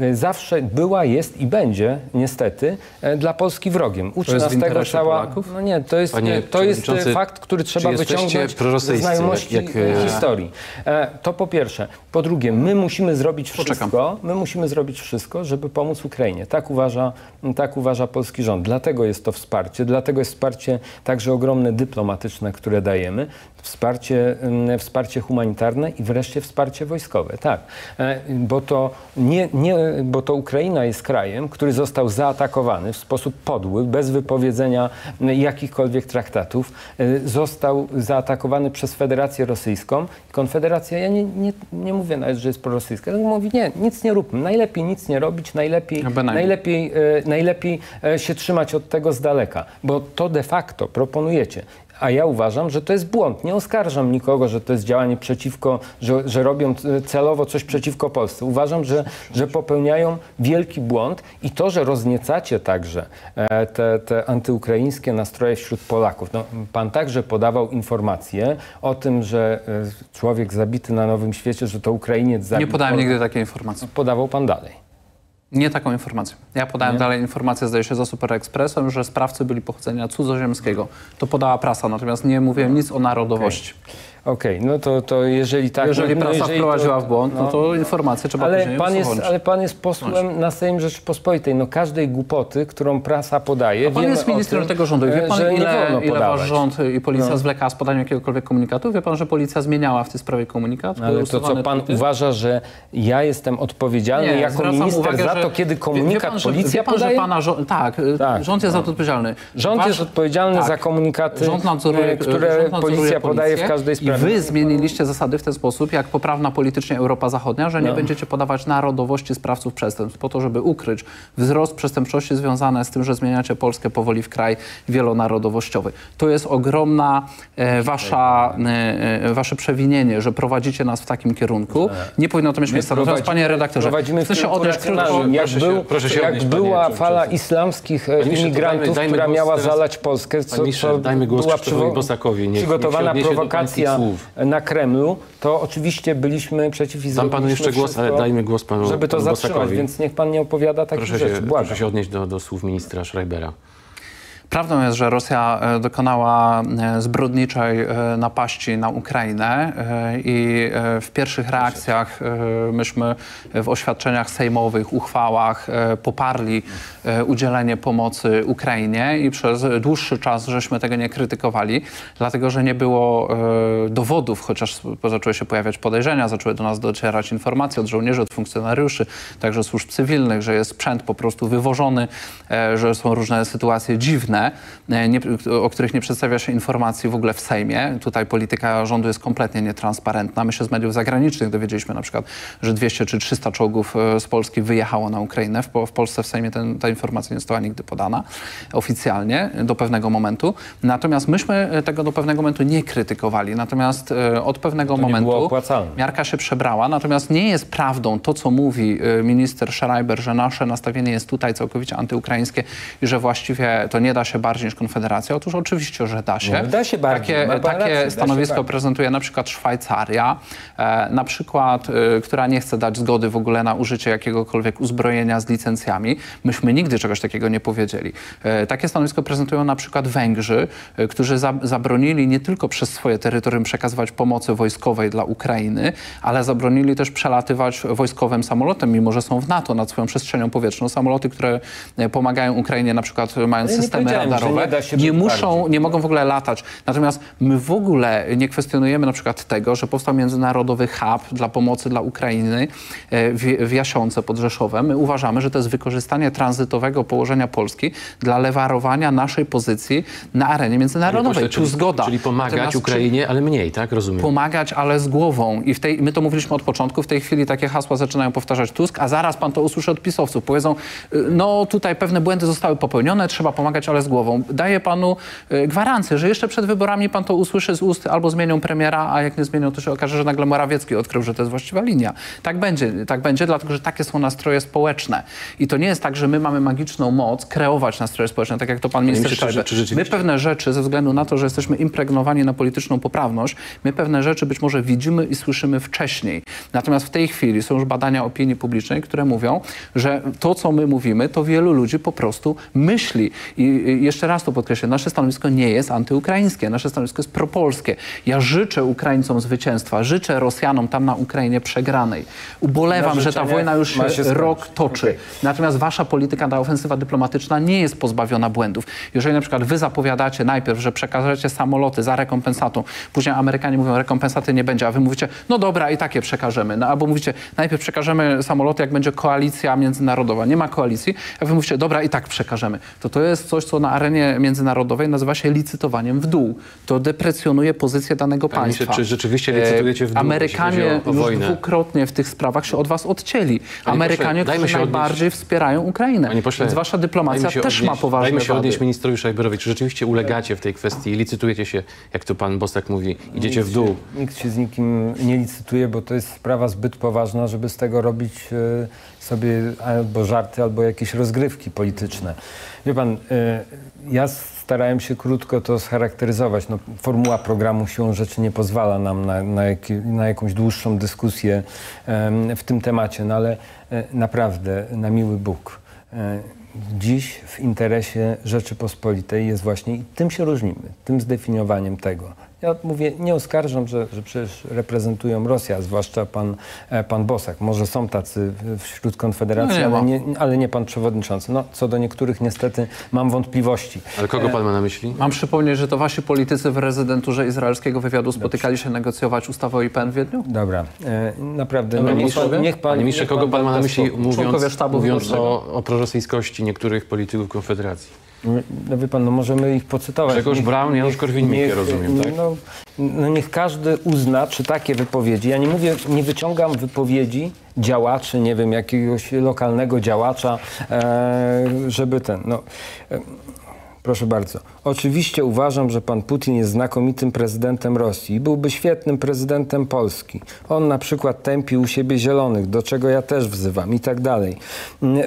y, zawsze była, jest i będzie niestety e, dla Polski wrogiem. Uczy jest nas tego cała... Polaków? No nie, to jest, Panie to jest e, fakt, który trzeba wyciągnąć ze znajomości jak- jak, e, historii. E, to po pierwsze. Po drugie, my musimy zrobić Poczekam. wszystko, my musimy zrobić wszystko, żeby pomóc Ukrainie. Tak uważa, tak uważa polski rząd. Dlatego jest to wsparcie, dlatego jest wsparcie także ogromne dyplomatyczne, które dajemy, wsparcie, mm, wsparcie humanitarne i wreszcie wsparcie wojskowe. Tak, E, bo to, nie, nie, bo to Ukraina jest krajem, który został zaatakowany w sposób podły, bez wypowiedzenia mm, jakichkolwiek traktatów. E, Został zaatakowany przez Federację Rosyjską. Konfederacja, ja nie, nie, nie mówię nawet, że jest prorosyjska, ale mówi nie, nic nie róbmy. Najlepiej nic nie robić, najlepiej, najlepiej, e, najlepiej się trzymać od tego z daleka, bo to de facto proponujecie A ja uważam, że to jest błąd. Nie oskarżam nikogo, że to jest działanie przeciwko, że, że robią celowo coś przeciwko Polsce. Uważam, że, że popełniają wielki błąd i to, że rozniecacie także e, te, te antyukraińskie nastroje wśród Polaków. No, pan także podawał informacje o tym, że e, człowiek zabity na Nowym Świecie, że to Ukrainiec zabił. Nie podałem nigdy takiej informacji. Podawał pan dalej. Nie taką informację. Ja podałem dalej informację, zdaje się, za Super Expressem, że sprawcy byli pochodzenia cudzoziemskiego. To podała prasa, natomiast nie mówiłem nic o narodowości. Okej, no to, to jeżeli tak... Jeżeli no, prasa jeżeli wprowadziła w błąd, no to informację trzeba Ale później pan, jest, ale pan jest posłem na Sejm Rzeczypospolitej. No każdej głupoty, którą prasa podaje, A pan jest ministrem tym, tego rządu. Wie e, pan, że nie ile, wolno ile wasz rząd i policja zwleka z podaniem jakiegokolwiek komunikatu? Wie pan, że policja zmieniała w tej sprawie komunikat? Były Ale to co pan tweety? uważa, że ja jestem odpowiedzialny Nie, jako minister uwagę, za to, kiedy komunikat wie pan, że, policja wie pan, podaje? że pana tak, y, Tak, rząd jest za to odpowiedzialny. Rząd jest odpowiedzialny tak. za komunikaty, nadzoruje, e, które policja podaje w każdej sprawie. I wy zmieniliście zasady w ten sposób, jak poprawna politycznie Europa Zachodnia, że nie No. będziecie podawać narodowości sprawców przestępstw, po to, żeby ukryć wzrost przestępczości związany z tym, że zmieniacie Polskę powoli w kraj wielonarodowościowy. To jest ogromna e, wasza, e, e, wasze przewinienie, że prowadzicie nas w takim kierunku. Nie powinno to mieć miejsca. Natomiast, panie redaktorze, chcę się odnieść krótko. Jak, Proszę się- był, proszę się jak odnieść, panie była przewodniczący. fala islamskich e, Panie imigrantów, dajmy- dajmy która miała teraz- zalać Polskę, co, Panie co dajmy głos była przywo- Bosakowi. Niech- niech przygotowana do prowokacja słów. na Kremlu, to oczywiście byliśmy przeciw i Dam panu jeszcze głos, ale dajmy głos panu- Żeby to panu zatrzymać, Bosakowi. więc niech pan nie opowiada takich Proszę rzeczy. się, Błagam. proszę się odnieść do, do słów ministra Schreibera. Prawdą jest, że Rosja e, dokonała e, zbrodniczej e, napaści na Ukrainę i w pierwszych reakcjach myśmy w oświadczeniach sejmowych, uchwałach poparli udzielenie pomocy Ukrainie i przez dłuższy czas żeśmy tego nie krytykowali, dlatego że nie było e, dowodów, chociaż zaczęły się pojawiać podejrzenia, zaczęły do nas docierać informacje od żołnierzy, od funkcjonariuszy, także służb cywilnych, że jest sprzęt po prostu wywożony, e, że są różne sytuacje dziwne, e, nie, o których nie przedstawia się informacji w ogóle w Sejmie. Tutaj polityka rządu jest kompletnie nietransparentna. My się z mediów zagranicznych dowiedzieliśmy na przykład, że 200 czy 300 czołgów e, z Polski wyjechało na Ukrainę. W, w Polsce w Sejmie ten, ta informacja nie została nigdy podana oficjalnie do pewnego momentu. Natomiast myśmy e, tego do pewnego momentu nie krytykowali. Natomiast e, od pewnego nie momentu miarka się przebrała. Natomiast nie jest prawdą to, co mówi y, minister Schreiber, że nasze nastawienie jest tutaj całkowicie antyukraińskie i że właściwie to nie da się bardziej niż Konfederacja. Otóż oczywiście, że da się. No, da się bardziej. Takie, takie rację, stanowisko prezentuje na przykład Szwajcaria, e, na przykład, która nie chce dać zgody w ogóle na użycie jakiegokolwiek uzbrojenia z licencjami. Myśmy nigdy czegoś takiego nie powiedzieli. E, takie stanowisko prezentują na przykład Węgrzy, y, którzy za, zabronili nie tylko przez swoje terytorium przekazywać pomocy wojskowej dla Ukrainy, ale zabronili też przelatywać wojskowym samolotem, mimo że są w NATO nad swoją przestrzenią powietrzną. Samoloty, które e, pomagają Ukrainie, na przykład mając systemy radarowe, nie nie muszą, bardziej. nie mogą w ogóle latać. Natomiast my w ogóle nie kwestionujemy na przykład tego, że powstał międzynarodowy hub dla pomocy dla Ukrainy e, w, w Jasionce pod Rzeszowem. My uważamy, że to jest wykorzystanie położenia Polski dla lewarowania naszej pozycji na arenie międzynarodowej. Pośle, Tu czyli, zgoda. Czyli pomagać Natomiast Ukrainie, ale mniej, tak? Rozumiem. pomagać, ale z głową. I w tej, my to mówiliśmy od początku, w tej chwili takie hasła zaczynają powtarzać Tusk, a zaraz pan to usłyszy od pisowców. Powiedzą, y, no tutaj pewne błędy zostały popełnione, trzeba pomagać, ale z głową. Daję panu y, gwarancję, że jeszcze przed wyborami pan to usłyszy z ust, albo zmienią premiera, a jak nie zmienią, to się okaże, że nagle Morawiecki odkrył, że to jest właściwa linia. Tak będzie, tak będzie, dlatego że takie są nastroje społeczne. I to nie jest tak, że my mamy magiczną moc kreować nastroje społeczne, tak jak to pan minister czy My pewne rzeczy, ze względu na to, że jesteśmy impregnowani na polityczną poprawność, my pewne rzeczy być może widzimy i słyszymy wcześniej. Natomiast w tej chwili są już badania opinii publicznej, które mówią, że to, co my mówimy, to wielu ludzi po prostu myśli. I i jeszcze raz to podkreślę, nasze stanowisko nie jest antyukraińskie, nasze stanowisko jest propolskie. Ja życzę Ukraińcom zwycięstwa, życzę Rosjanom tam na Ukrainie przegranej. Ubolewam, że ta wojna już się rok toczy. Natomiast wasza polityka, ta ofensywa dyplomatyczna nie jest pozbawiona błędów. Jeżeli na przykład wy zapowiadacie najpierw, że przekażecie samoloty za rekompensatą, później Amerykanie mówią, rekompensaty nie będzie, a wy mówicie, no dobra, i takie przekażemy. No, albo mówicie, najpierw przekażemy samoloty, jak będzie koalicja międzynarodowa. Nie ma koalicji, a wy mówicie, dobra, i tak przekażemy. To to jest coś, co na arenie międzynarodowej nazywa się licytowaniem w dół. To deprecjonuje pozycję danego Panie państwa. czy rzeczywiście licytujecie w dół, Amerykanie o- o już dwukrotnie w tych sprawach się od was odcięli. Panie Amerykanie, dajmy którzy się odnieść- najbardziej wspierają Ukrainę. Panie pośle, Więc wasza dyplomacja się też odnieść, ma poważne Dajmy się odnieść ministrowi Szajberowi. Czy rzeczywiście ulegacie w tej kwestii, licytujecie się, jak to pan Bosak mówi, idziecie w dół? Nikt się z nikim nie licytuje, bo to jest sprawa zbyt poważna, żeby z tego robić e, sobie albo żarty, albo jakieś rozgrywki polityczne. Wie pan, e, ja starałem się krótko to scharakteryzować. No, formuła programu siłą rzeczy nie pozwala nam na, na, jaki, na jakąś dłuższą dyskusję w tym temacie, no ale e, naprawdę, na miły Bóg, e, dziś w interesie Rzeczypospolitej jest właśnie, i tym się różnimy, tym zdefiniowaniem tego. Ja mówię, nie oskarżam, że, że przecież reprezentują Rosję, a zwłaszcza pan, e, pan Bosak. Może są tacy wśród Konfederacji, No nie ale, nie, ale nie pan przewodniczący. No, co do niektórych niestety mam wątpliwości. Ale kogo pan ma na myśli? Mam przypomnieć, że to wasi politycy w rezydenturze izraelskiego wywiadu spotykali się negocjować ustawę o IPN w Wiedniu? Dobra, e, naprawdę. Dobra, no, niech ministrze, pan, niech pan, niech kogo pan ma na myśli, mówiąc, mówiąc o, o prorosyjskości niektórych polityków Konfederacji? No wie pan, no możemy ich pocytować. Grzegorz Braun, Janusz Korwin-Mikke, rozumiem, tak? No, no niech każdy uzna, czy takie wypowiedzi, ja nie mówię, nie wyciągam wypowiedzi działaczy, nie wiem, jakiegoś lokalnego działacza, e, żeby ten, no... E, Proszę bardzo. Oczywiście uważam, że pan Putin jest znakomitym prezydentem Rosji i byłby świetnym prezydentem Polski. On na przykład tępi u siebie zielonych, do czego ja też wzywam i tak dalej.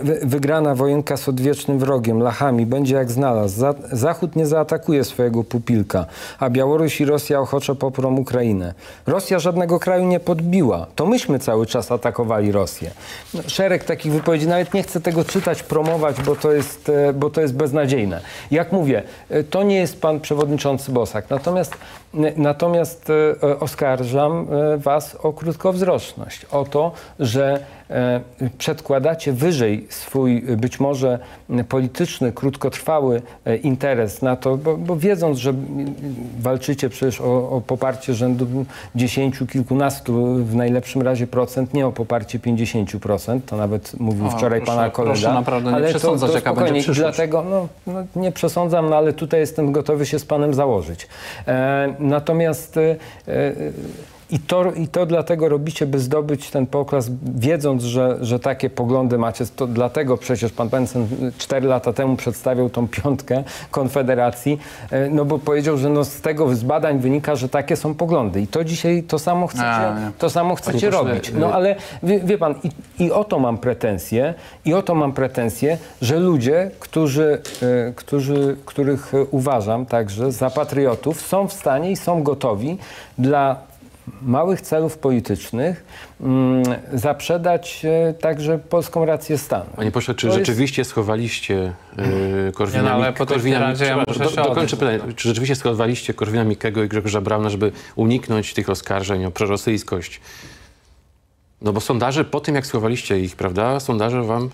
Wy- Wygrana wojenka z odwiecznym wrogiem, Lachami, będzie jak znalazł. Za- Zachód nie zaatakuje swojego pupilka, a Białoruś i Rosja ochoczo poprą Ukrainę. Rosja żadnego kraju nie podbiła. To myśmy cały czas atakowali Rosję. No, szereg takich wypowiedzi, nawet nie chcę tego czytać, promować, bo to jest, e, bo to jest beznadziejne. Jak mówię, e, to nie jest pan przewodniczący Bosak. Natomiast, natomiast e, e, oskarżam e, was o krótkowzroczność, o to, że przedkładacie wyżej swój być może polityczny, krótkotrwały interes na to, bo, bo wiedząc, że walczycie przecież o, o poparcie rzędu dziesięciu, kilkunastu w najlepszym razie procent, nie o poparcie 50%, to nawet mówił O, wczoraj proszę- pana kolega. proszę naprawdę nie ale przesądzać, to, to jaka będzie przyszłość. Dlatego no, no, nie przesądzam, no, ale tutaj jestem gotowy się z panem założyć. E, natomiast e, e, i to, I to dlatego robicie, by zdobyć ten poklas, wiedząc, że, że takie poglądy macie. To dlatego przecież pan Benson cztery lata temu przedstawiał tą piątkę Konfederacji, e, no bo powiedział, że no z tego z badań wynika, że takie są poglądy. I to dzisiaj to samo chcecie, A, to samo chcecie robić. y- No ale wie, wie pan, i, i o to mam pretensje, i o to mam pretensje, że ludzie, którzy, e, którzy, których uważam także za patriotów, są w stanie i są gotowi dla małych celów politycznych mm, zaprzedać e, także polską rację stanu. Panie pośle, czy To jest- rzeczywiście schowaliście y, Korwina Nie, no, ale Mik- po tej Korwina tiradzie ja Mik- muszę do, się dokończę odnieść. pytanie. Czy rzeczywiście schowaliście Korwina Mikkego i Grzegorza Brauna, żeby uniknąć tych oskarżeń o prorosyjskość? No bo sondaże, po tym jak schowaliście ich, prawda, sondaże wam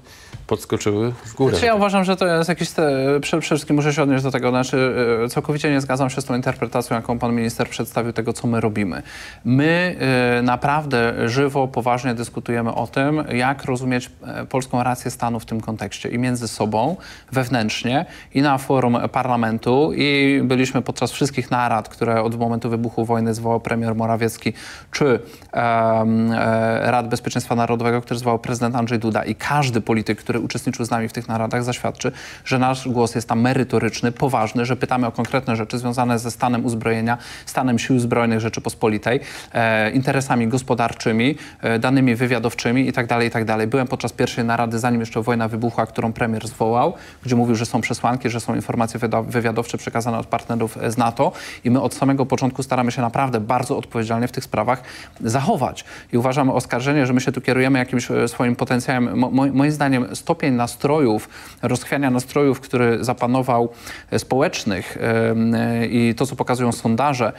podskoczyły w górę. Znaczy ja uważam, że to jest jakiś... Te, przede wszystkim muszę się odnieść do tego, znaczy e, całkowicie nie zgadzam się z tą interpretacją, jaką pan minister przedstawił tego, co my robimy. My e, naprawdę żywo, poważnie dyskutujemy o tym, jak rozumieć e, polską rację stanu w tym kontekście i między sobą, wewnętrznie i na forum parlamentu i byliśmy podczas wszystkich narad, które od momentu wybuchu wojny zwołał premier Morawiecki, czy e, Rad Bezpieczeństwa Narodowego, który zwołał prezydent Andrzej Duda i każdy polityk, który uczestniczył z nami w tych naradach zaświadczy, że nasz głos jest tam merytoryczny, poważny, że pytamy o konkretne rzeczy związane ze stanem uzbrojenia, stanem sił zbrojnych Rzeczypospolitej, e, interesami gospodarczymi, e, danymi wywiadowczymi itd., itd. Byłem podczas pierwszej narady, zanim jeszcze wojna wybuchła, którą premier zwołał, gdzie mówił, że są przesłanki, że są informacje wywiadowcze przekazane od partnerów z NATO i my od samego początku staramy się naprawdę bardzo odpowiedzialnie w tych sprawach zachować. I uważam oskarżenie, że my się tu kierujemy jakimś e, swoim potencjałem. Mo, mo, moim zdaniem stopień nastrojów, rozchwiania nastrojów, który zapanował e, społecznych e, i to, co pokazują sondaże,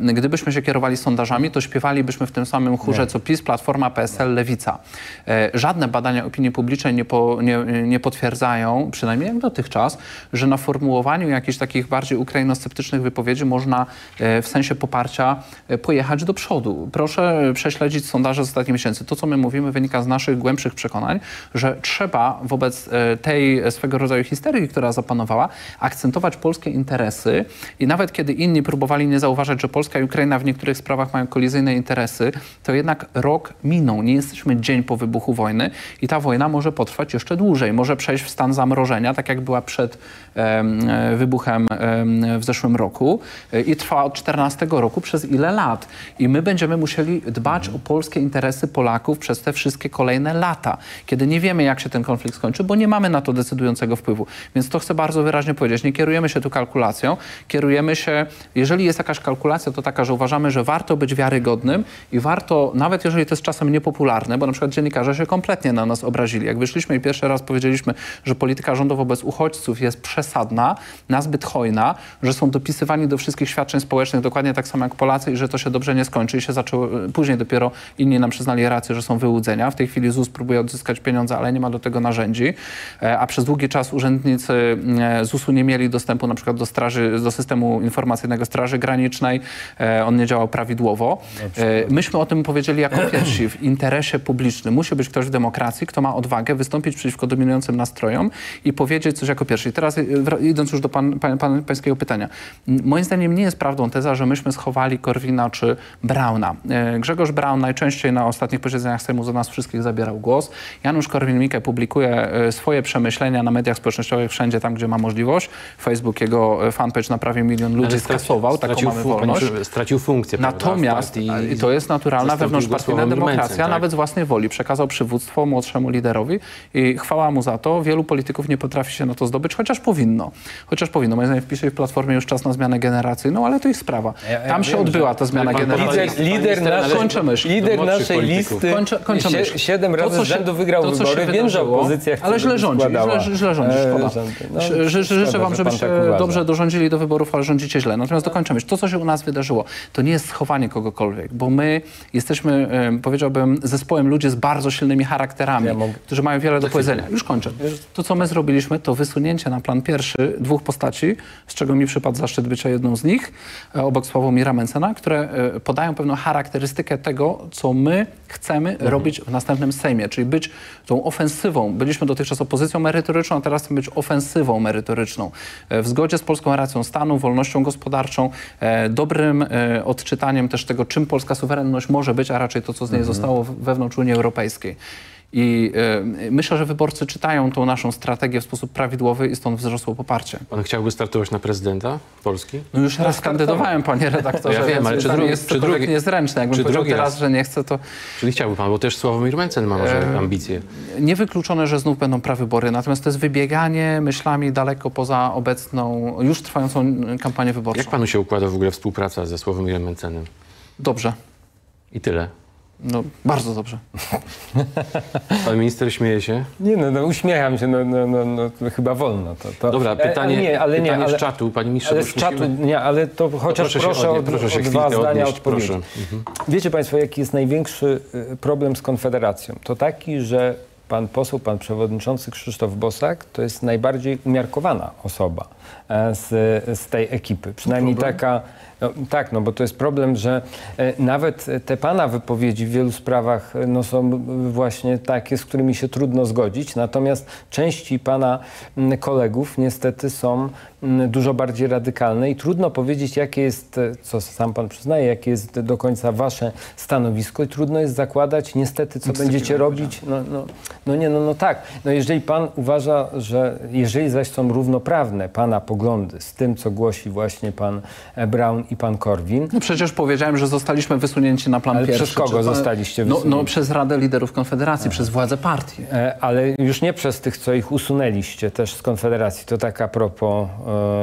gdybyśmy się kierowali sondażami, to śpiewalibyśmy w tym samym chórze, co PiS, Platforma, PSL, Lewica. Żadne badania opinii publicznej nie, po, nie, nie potwierdzają, przynajmniej jak dotychczas, że na formułowaniu jakichś takich bardziej ukrainosceptycznych wypowiedzi można w sensie poparcia pojechać do przodu. Proszę prześledzić sondaże z ostatnich miesięcy. To, co my mówimy, wynika z naszych głębszych przekonań, że trzeba wobec e, tej swego rodzaju histerii, która zapanowała, akcentować polskie interesy i nawet kiedy inni próbowali nie zauważać, że Polska i Ukraina w niektórych sprawach mają kolizyjne interesy, to jednak rok minął. Nie jesteśmy dzień po wybuchu wojny i ta wojna może potrwać jeszcze dłużej. Może przejść w stan zamrożenia, tak jak była przed e, wybuchem e, w zeszłym roku e, i trwa od 14 roku przez ile lat. I my będziemy musieli dbać o polskie interesy Polaków przez te wszystkie kolejne lata, kiedy nie wiemy, jak się ten konflikt skończy, bo nie mamy na to decydującego wpływu. Więc to chcę bardzo wyraźnie powiedzieć. Nie kierujemy się tu kalkulacją, kierujemy się, jeżeli jest jakaś kalkulacja, to taka, że uważamy, że warto być wiarygodnym i warto, nawet jeżeli to jest czasem niepopularne, bo na przykład dziennikarze się kompletnie na nas obrazili. Jak wyszliśmy i pierwszy raz powiedzieliśmy, że polityka rządu wobec uchodźców jest przesadna, nazbyt hojna, że są dopisywani do wszystkich świadczeń społecznych dokładnie tak samo jak Polacy i że to się dobrze nie skończy i się zaczęło, później dopiero inni nam przyznali rację, że są wyłudzenia. W tej chwili ZUS próbuje odzyskać pieniądze, ale nie ma do tego narzędzi, e, a przez długi czas urzędnicy e, ZUS-u nie mieli dostępu na przykład do, straży, do systemu informacyjnego Straży Granicznej, e, on nie działał prawidłowo. Myśmy o tym powiedzieli jako pierwsi w interesie publicznym. Musi być ktoś w demokracji, kto ma odwagę wystąpić przeciwko dominującym nastrojom i powiedzieć coś jako pierwszy. I teraz idąc już do pan, pan, pan, pańskiego pytania. Moim zdaniem nie jest prawdą teza, że myśmy schowali Korwina czy Brauna. Grzegorz Braun najczęściej na ostatnich posiedzeniach Sejmu za nas wszystkich zabierał głos. Janusz Korwin-Mikke publikuje swoje przemyślenia na mediach społecznościowych wszędzie tam, gdzie ma możliwość. Facebook, jego e, fanpage na prawie milion ludzi skasował, taką mamy wolność. Stracił funkcję. Natomiast, i to jest naturalna wewnątrzpartyjna demokracja, tak? nawet z własnej woli. Przekazał przywództwo młodszemu liderowi i chwała mu za to. Wielu polityków nie potrafi się na to zdobyć, chociaż powinno. Chociaż powinno. Moim zdaniem w PiSie w Platformie już czas na zmianę generacyjną, ale to ich sprawa. Ja, ja Tam się odbyła ta zmiana generacyjna. Lider, lider, kończymy. lider naszej listy kończę, kończę siedem razy to, z rzędu wygrał to, wybory. Wiem, że opozycja Ale źle rządzi, źle, źle rządzi, szkoda. No, życzę wam, żebyście tak dobrze dorządzili do wyborów, ale rządzicie źle. Natomiast dokończę myśl. To, co się u nas wydarzyło, to nie jest schowanie kogokolwiek, bo my jesteśmy, powiedziałbym, zespołem ludzi z bardzo silnymi charakterami, ja mogę... którzy mają wiele do powiedzenia. Już kończę. To, co my zrobiliśmy, to wysunięcie na plan pierwszy dwóch postaci, z czego mi przypadł zaszczyt bycia jedną z nich, e, obok Sławomira Mencena, które e, podają pewną charakterystykę tego, co my chcemy mhm. robić w następnym Sejmie, czyli być tą ofensywą. Byliśmy dotychczas opozycją merytoryczną, a teraz chcemy być ofensywą merytoryczną. E, w zgodzie z polską racją stanu, wolnością gospodarczą, dobrym odczytaniem też tego, czym polska suwerenność może być, a raczej to, co z niej mhm. zostało wewnątrz Unii Europejskiej. I y, myślę, że wyborcy czytają tą naszą strategię w sposób prawidłowy i stąd wzrosło poparcie. Pan chciałby startować na prezydenta Polski? No już raz kandydowałem, panie redaktorze. Ja wiem, ale czy drugi jest, czy drugi, niezręczne. Jakbym czy powiedział teraz, raz. że nie chcę, to... Czyli chciałby pan, bo też Sławomir Mencen ma może e, ambicje. Niewykluczone, że znów będą prawybory, natomiast to jest wybieganie myślami daleko poza obecną, już trwającą kampanię wyborczą. Jak panu się układa w ogóle współpraca ze Sławomirem Mencenem? Dobrze. I tyle? No, bardzo dobrze. Pan minister śmieje się? Nie, no, no uśmiecham się, no, no, no, no chyba wolno. To, to. Dobra, pytanie, e, nie, ale pytanie nie, ale, z czatu, panie ministrze. Ale z czatu, musimy... nie, ale to chociaż to proszę, proszę, od, proszę od dwa zdania odpowiedzi. Mhm. Wiecie państwo, jaki jest największy y, problem z Konfederacją? To taki, że pan poseł, pan przewodniczący Krzysztof Bosak to jest najbardziej umiarkowana osoba e, z, z tej ekipy. Przynajmniej taka no, tak, no bo to jest problem, że e, nawet te pana wypowiedzi w wielu sprawach e, no, są właśnie takie, z którymi się trudno zgodzić. Natomiast części pana kolegów niestety są dużo bardziej radykalne i trudno powiedzieć, jakie jest, e, co sam pan przyznaje, jakie jest do końca wasze stanowisko i trudno jest zakładać niestety, co będziecie robić. No, no, no nie, no, no tak. No jeżeli pan uważa, że jeżeli zaś są równoprawne pana poglądy z tym, co głosi właśnie pan Brown i pan Korwin. No przecież powiedziałem, że zostaliśmy wysunięci na plan ale pierwszy. przez kogo zostaliście wysunięci? No, no, przez Radę Liderów Konfederacji, Aha. przez władze partii. E, ale już nie przez tych, co ich usunęliście też z Konfederacji. To tak a propos...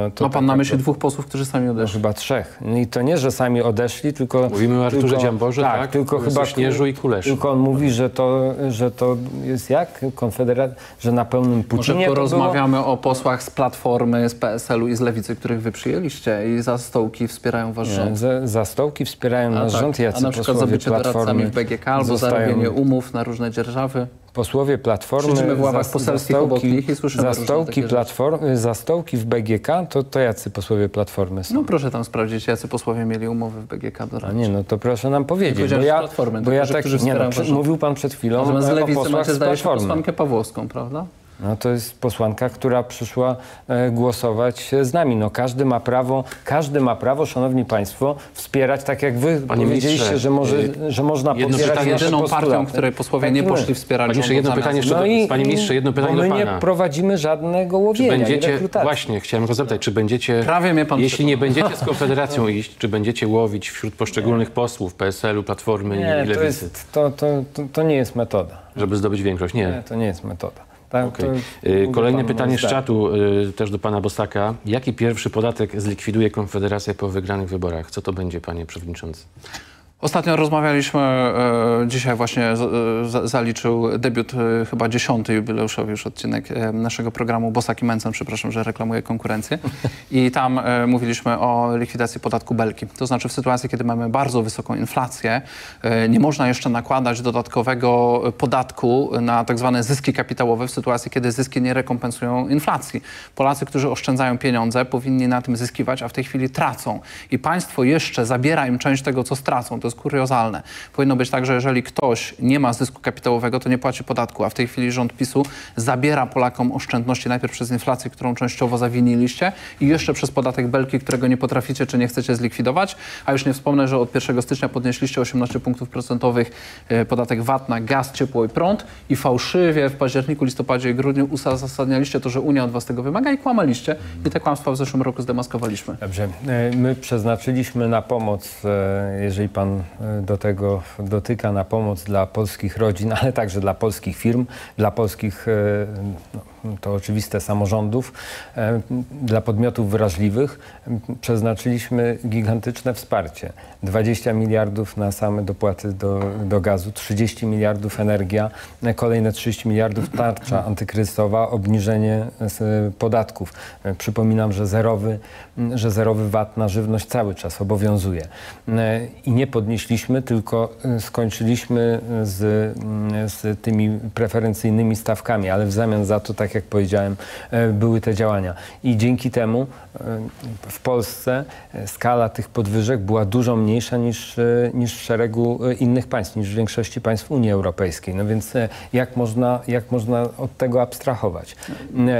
E, to Ma pan na myśli dwóch posłów, którzy sami odeszli? No, chyba trzech. No I to nie, że sami odeszli, tylko... Mówimy o Arturze tylko, Dziamborze, tak? tak? tylko chyba... Śnieżu i Kuleszy. Tylko on mówi, że to, że to jest jak? Konfederat... Że na pełnym Putinie Może porozmawiamy o posłach z Platformy, z PSL-u i z Lewicy, których wy przyjęliście i za stołki wspierają wasz rząd. Za, za stołki wspierają nasz tak. rząd, jacy A na przykład za bycie doradcami w BGK albo za robienie umów na różne dzierżawy? Posłowie Platformy, Siedzimy w ławach poselskich obok nich i słyszymy zastołki, platform, zastołki w BGK, to, to jacy posłowie Platformy są? No proszę tam sprawdzić, jacy posłowie mieli umowy w BGK do A nie, no to proszę nam powiedzieć, bo ja, Platformy, bo ja tak, nie no, mówił pan przed chwilą Natomiast z e, o lewicy posłach macie, z zdaje się, Platformy. posłankę Pawłowską, prawda? No to jest posłanka, która przyszła e, głosować e, z nami. No każdy ma prawo, każdy ma prawo, szanowni państwo, wspierać tak jak wy Panie powiedzieliście, że, może, y, że można popierać nasze Jedyną postulaty. partią, której posłowie nie Tak i my. poszli wspierać Panie jedno pytanie jeszcze No do, i, panie ministrze, jedno pytanie my do nie pana. prowadzimy żadnego Czy łowienia i będziecie, właśnie, chciałem go zapytać, czy będziecie, Prawie mnie pan jeśli nie będziecie z Konfederacją iść, czy będziecie łowić wśród poszczególnych posłów PSL-u, Platformy i Nie, Lewicy, to, jest, to, to, to, to nie jest metoda. żeby zdobyć większość? Nie. Nie, to nie jest metoda. Tak, Y, mówi Kolejne pytanie z czatu, y, też do pana Bosaka. Jaki pierwszy podatek zlikwiduje Konfederacja po wygranych wyborach? Co to będzie, panie przewodniczący? Ostatnio rozmawialiśmy, e, dzisiaj właśnie e, za- zaliczył debiut e, chyba dziesiąty jubileuszowy już odcinek naszego programu Bosak i Mencen, przepraszam, że reklamuję konkurencję. I tam mówiliśmy o likwidacji podatku belki. To znaczy w sytuacji, kiedy mamy bardzo wysoką inflację, nie można jeszcze nakładać dodatkowego podatku na tak zwane zyski kapitałowe w sytuacji, kiedy zyski nie rekompensują inflacji. Polacy, którzy oszczędzają pieniądze, powinni na tym zyskiwać, a w tej chwili tracą. I państwo jeszcze zabiera im część tego, co stracą. To jest kuriozalne. Powinno być tak, że jeżeli ktoś nie ma zysku kapitałowego, to nie płaci podatku, a w tej chwili rząd PiSu zabiera Polakom oszczędności najpierw przez inflację, którą częściowo zawiniliście i jeszcze przez podatek belki, którego nie potraficie czy nie chcecie zlikwidować. A już nie wspomnę, że od 1 stycznia podnieśliście 18 punktów procentowych e, podatek VAT na gaz, ciepło i prąd i fałszywie w październiku, listopadzie i grudniu uzasadnialiście to, że Unia od was tego wymaga i kłamaliście. I te kłamstwa w zeszłym roku zdemaskowaliśmy. Dobrze. E, My przeznaczyliśmy na pomoc, e, jeżeli pan e, do tego dotyka, na pomoc dla polskich rodzin, ale także dla polskich firm, dla polskich, e, no, to oczywiste, samorządów, e, dla podmiotów wrażliwych. Przeznaczyliśmy gigantyczne wsparcie. 20 miliardów na same dopłaty do, do gazu, 30 miliardów energia, e, kolejne 30 miliardów tarcza antykryzysowa, obniżenie e, podatków. Przypominam, że zerowy, że zerowy VAT na żywność cały czas obowiązuje. I nie podnieśliśmy, tylko skończyliśmy z, z tymi preferencyjnymi stawkami, ale w zamian za to, tak jak powiedziałem, e, były te działania. I dzięki temu e, w Polsce e, skala tych podwyżek była dużo mniejsza niż, niż w szeregu innych państw, niż w większości państw Unii Europejskiej. No więc jak można, jak można od tego abstrahować?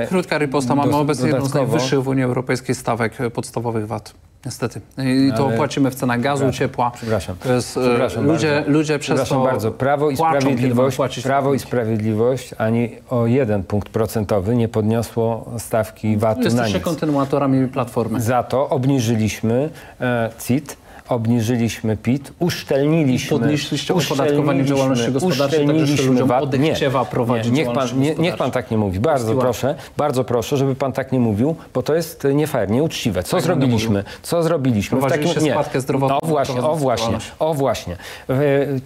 Krótka riposta. Mamy obecnie jedną z najwyższych w Unii Europejskiej stawek podstawowych VAT. Niestety. I to Ale- płacimy w cenach gazu, ciepła. Przepraszam. Jest, e, Przepraszam ludzie, bardzo. ludzie przez Przepraszam to bardzo. Prawo i Sprawiedliwość, Prawo i. Sprawiedliwość ani o jeden punkt procentowy nie podniosło stawki VAT-u na Jesteście nic. kontynuatorami Platformy. Za to obniżyliśmy e, CIT, obniżyliśmy PIT, uszczelniliśmy... Podnieśliście opodatkowanie działalności gospodarczej, tak, że się uszczelniliśmy ludziom VAT. odechciewa prowadzić nie, niech, pan, nie, niech pan tak nie mówi. Bardzo proszę, bardzo proszę, żeby pan tak nie mówił, bo to jest nie fair, nieuczciwe. Co Tak zrobiliśmy? Co zrobiliśmy? w Prowadziliście nie. składkę zdrowotną, O właśnie, o właśnie, o właśnie. E,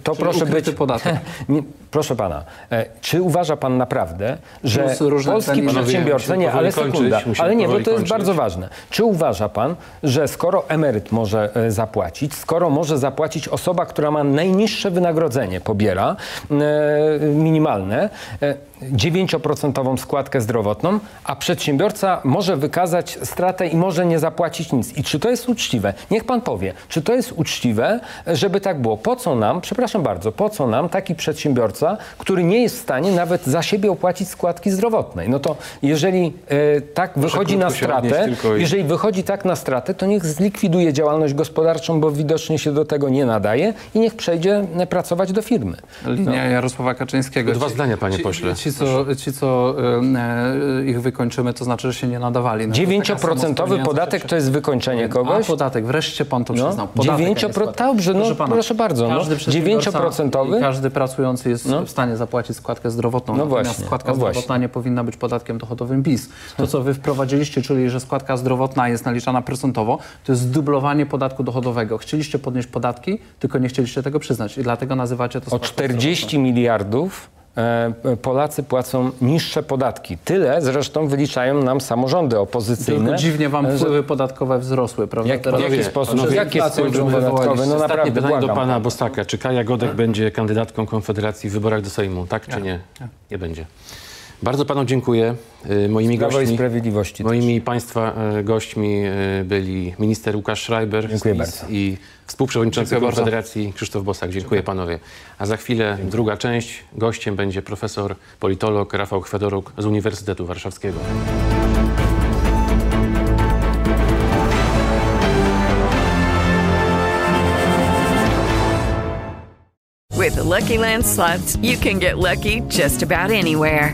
To Czyli proszę być... podatek. Nie, proszę pana, e, czy uważa pan naprawdę, że polski przedsiębiorca... Nie, ale sekunda. Ale nie, bo to jest bardzo ważne. Czy uważa pan, że skoro emeryt może e, zapłacić, skoro może zapłacić osoba, która ma najniższe wynagrodzenie, pobiera e, minimalne, e, 9% składkę zdrowotną, a przedsiębiorca może wykazać stratę i może nie zapłacić nic. I czy to jest uczciwe? Niech pan powie, czy to jest uczciwe, żeby tak było? Po co nam, przepraszam bardzo, po co nam taki przedsiębiorca, który nie jest w stanie nawet za siebie opłacić składki zdrowotnej? No to jeżeli e, tak wychodzi na stratę, i- jeżeli wychodzi tak na stratę, to niech zlikwiduje działalność gospodarczą, bo widocznie się do tego nie nadaje i niech przejdzie e, pracować do firmy. Linia Jarosława Kaczyńskiego. Dwa Ci- zdania, panie ci, pośle. Ci, co, ci, co e, ich wykończymy, to znaczy, że się nie nadawali. Taka 9% samospełniająca podatek to jest wykończenie A kogoś? podatek, wreszcie pan to No, przyznał. Podatek, a nie 9%, składka. dobrze, no, pana, proszę bardzo, no, każdy przedsiębiorca 9%? i Każdy pracujący jest No. w stanie zapłacić składkę zdrowotną. No Natomiast właśnie, składka no właśnie. zdrowotna nie powinna być podatkiem dochodowym PiS. To, co wy wprowadziliście, czyli że składka zdrowotna jest naliczana procentowo, to jest zdublowanie podatku dochodowego. Chcieliście podnieść podatki, tylko nie chcieliście tego przyznać i dlatego nazywacie to O składką 40 miliardów Polacy płacą niższe podatki. Tyle zresztą wyliczają nam samorządy opozycyjne. Tylko dziwnie wam że- wpływy podatkowe wzrosły, prawda? Jak- Teraz w jaki sposób? inflację, Jakie wpływy podatkowe? No naprawdę, pytanie do błagam. pana Bosaka. Czy Kaja Godek będzie kandydatką Konfederacji w wyborach do Sejmu? Tak czy nie? Nie będzie. Bardzo panu dziękuję. Y, Moimi Prawo i gośćmi, Sprawiedliwości. też. moimi państwa y, gośćmi y, byli minister Łukasz Schreiber Dziękuję bardzo. i współprzewodniczący Dziękuję. Konfederacji Krzysztof Bosak. Dziękuję panowie. A za chwilę druga część. Gościem będzie profesor politolog Rafał Chwedoruk z Uniwersytetu Warszawskiego. With the Lucky Land slots, you can get lucky just about anywhere.